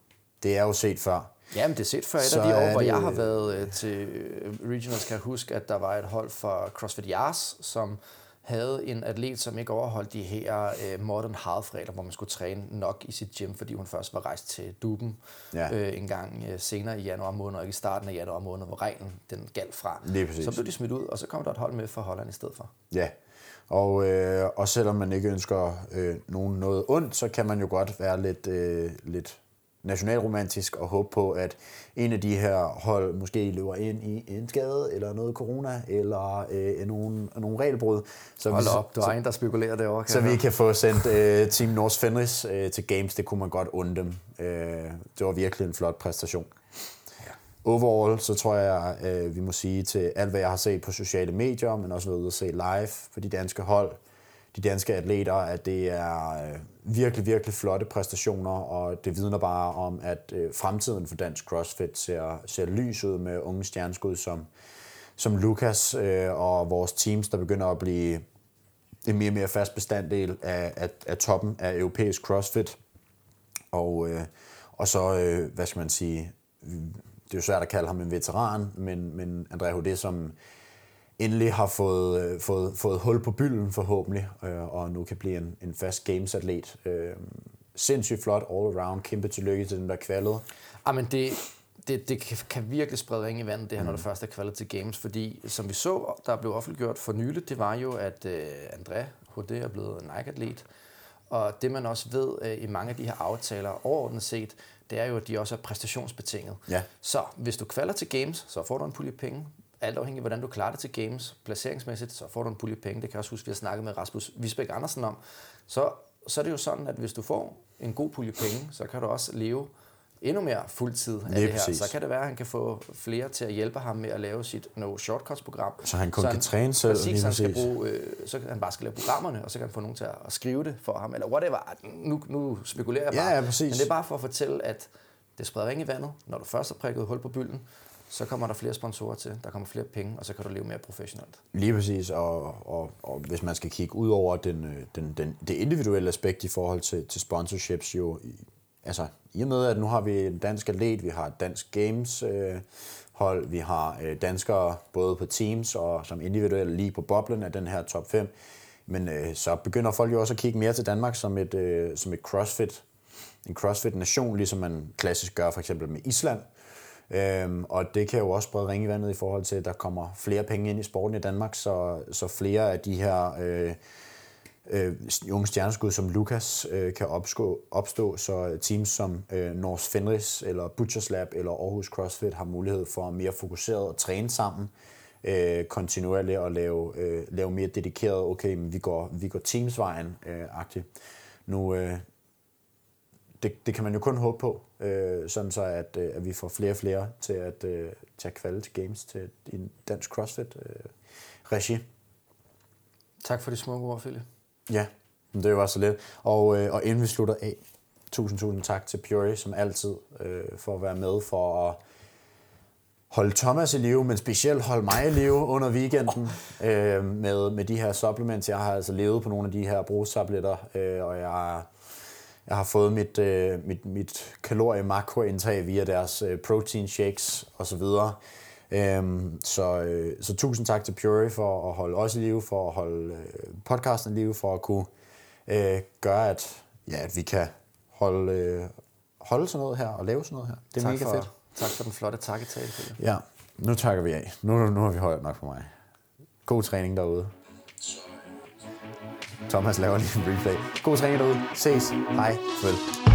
det er jo set før, Jamen, det er set før et af de år, hvor jeg har været øh, til øh, Regionals, kan jeg huske, at der var et hold for CrossFit Yars, som havde en atlet, som ikke overholdt de her øh, modern health-regler, hvor man skulle træne nok i sit gym, fordi hun først var rejst til Duben ja. øh, en gang øh, senere i januar måned, og ikke i starten af januar måned, hvor reglen den galt fra. Så blev de smidt ud, og så kom der et hold med fra Holland i stedet for. Ja, og, øh, og selvom man ikke ønsker øh, nogen noget ondt, så kan man jo godt være lidt, øh, lidt nationalromantisk og håbe på, at en af de her hold måske løber ind i en skade, eller noget corona, eller øh, nogle, nogle regelbrud. Så Hold vi, op, du er en, der spekulerer derovre. Så vi kan få sendt øh, Team North Fenris øh, til Games, det kunne man godt unde dem. Øh, det var virkelig en flot præstation. Overall, så tror jeg, øh, vi må sige til alt, hvad jeg har set på sociale medier, men også ved at se live på de danske hold, de danske atleter, at det er øh, virkelig, virkelig flotte præstationer, og det vidner bare om, at øh, fremtiden for dansk CrossFit ser, ser lys ud med unge stjerneskud som, som Lukas øh, og vores teams, der begynder at blive en mere og mere fast bestanddel af, af, af toppen af europæisk CrossFit. Og, øh, og så, øh, hvad skal man sige, det er jo svært at kalde ham en veteran, men, men André Houdet som endelig har fået, øh, fået, fået hul på bylden forhåbentlig, øh, og nu kan blive en, en fast games-atlet. Øh, sindssygt flot all around. Kæmpe tillykke til dem, der kvalede. Jamen det, det, det kan virkelig sprede ringe i vandet, det her, mm. når det først er kvalet til games, fordi som vi så, der blev offentliggjort for nyligt, det var jo, at øh, André HD er blevet Nike-atlet, og det man også ved øh, i mange af de her aftaler overordnet set, det er jo, at de også er præstationsbetinget. Ja. Så hvis du kvalder til games, så får du en pulje penge alt afhængig af, hvordan du klarer det til games, placeringsmæssigt, så får du en pulje penge. Det kan jeg også huske, vi har snakket med Rasmus Visbæk Andersen om. Så så er det jo sådan, at hvis du får en god pulje penge, så kan du også leve endnu mere fuldtid af Lige det her. præcis. Så kan det være, at han kan få flere til at hjælpe ham med at lave sit no shortcuts-program. Så han kun kan træne selv, Præcis, så han skal bruge, øh, så kan han bare skal lave programmerne, og så kan han få nogen til at, skrive det for ham, eller whatever. Nu, nu spekulerer jeg Ja, bare. ja, præcis. Men det er bare for at fortælle, at det spreder ring i vandet. Når du først har prikket hul på bylden, så kommer der flere sponsorer til, der kommer flere penge, og så kan du leve mere professionelt. Lige præcis, og, og, og hvis man skal kigge ud over den, øh, den, den, det individuelle aspekt i forhold til, til sponsorships, jo, i, altså i og med, at nu har vi en dansk atlet, vi har et dansk games øh, hold, vi har øh, danskere både på teams og som individuelle lige på boblen af den her top 5, men øh, så begynder folk jo også at kigge mere til Danmark som et, øh, som et crossfit, en crossfit-nation, ligesom man klassisk gør for eksempel med Island. Øhm, og det kan jo også brede ringe i vandet i forhold til, at der kommer flere penge ind i sporten i Danmark, så, så flere af de her øh, øh, unge stjerneskud som Lukas øh, kan opstå, opstå, så teams som øh, North Fenris eller Butchers Lab eller Aarhus CrossFit har mulighed for mere fokuseret at træne sammen øh, kontinuerligt og lave, øh, lave mere dedikeret, okay, men vi går, vi går teamsvejen øh, agtigt. Nu, øh, det, det kan man jo kun håbe på, øh, sådan så at, øh, at vi får flere og flere til at, øh, til at kvalde til games til en dansk CrossFit øh, regi. Tak for de smukke ord, Philip. Ja, men det var så lidt. Og, øh, og inden vi slutter af, tusind, tusind tak til Puri, som altid, øh, for at være med, for at holde Thomas i live, men specielt holde mig i live under weekenden øh, med, med de her supplements. Jeg har altså levet på nogle af de her brugstabletter, øh, og jeg, jeg har fået mit, øh, mit, mit kalorie-makroindtag via deres øh, protein shakes osv. Øhm, så, øh, så tusind tak til Puri for at holde os i live, for at holde øh, podcasten i live, for at kunne øh, gøre, at, ja, at vi kan holde, øh, holde sådan noget her og lave sådan noget her. Det er tak mega for, fedt. Tak for den flotte takketale. Ja, nu takker vi af. Nu, nu har vi højt nok for mig. God træning derude. Thomas laver lige en replay. God træning derude. Ses. Hej. Følg.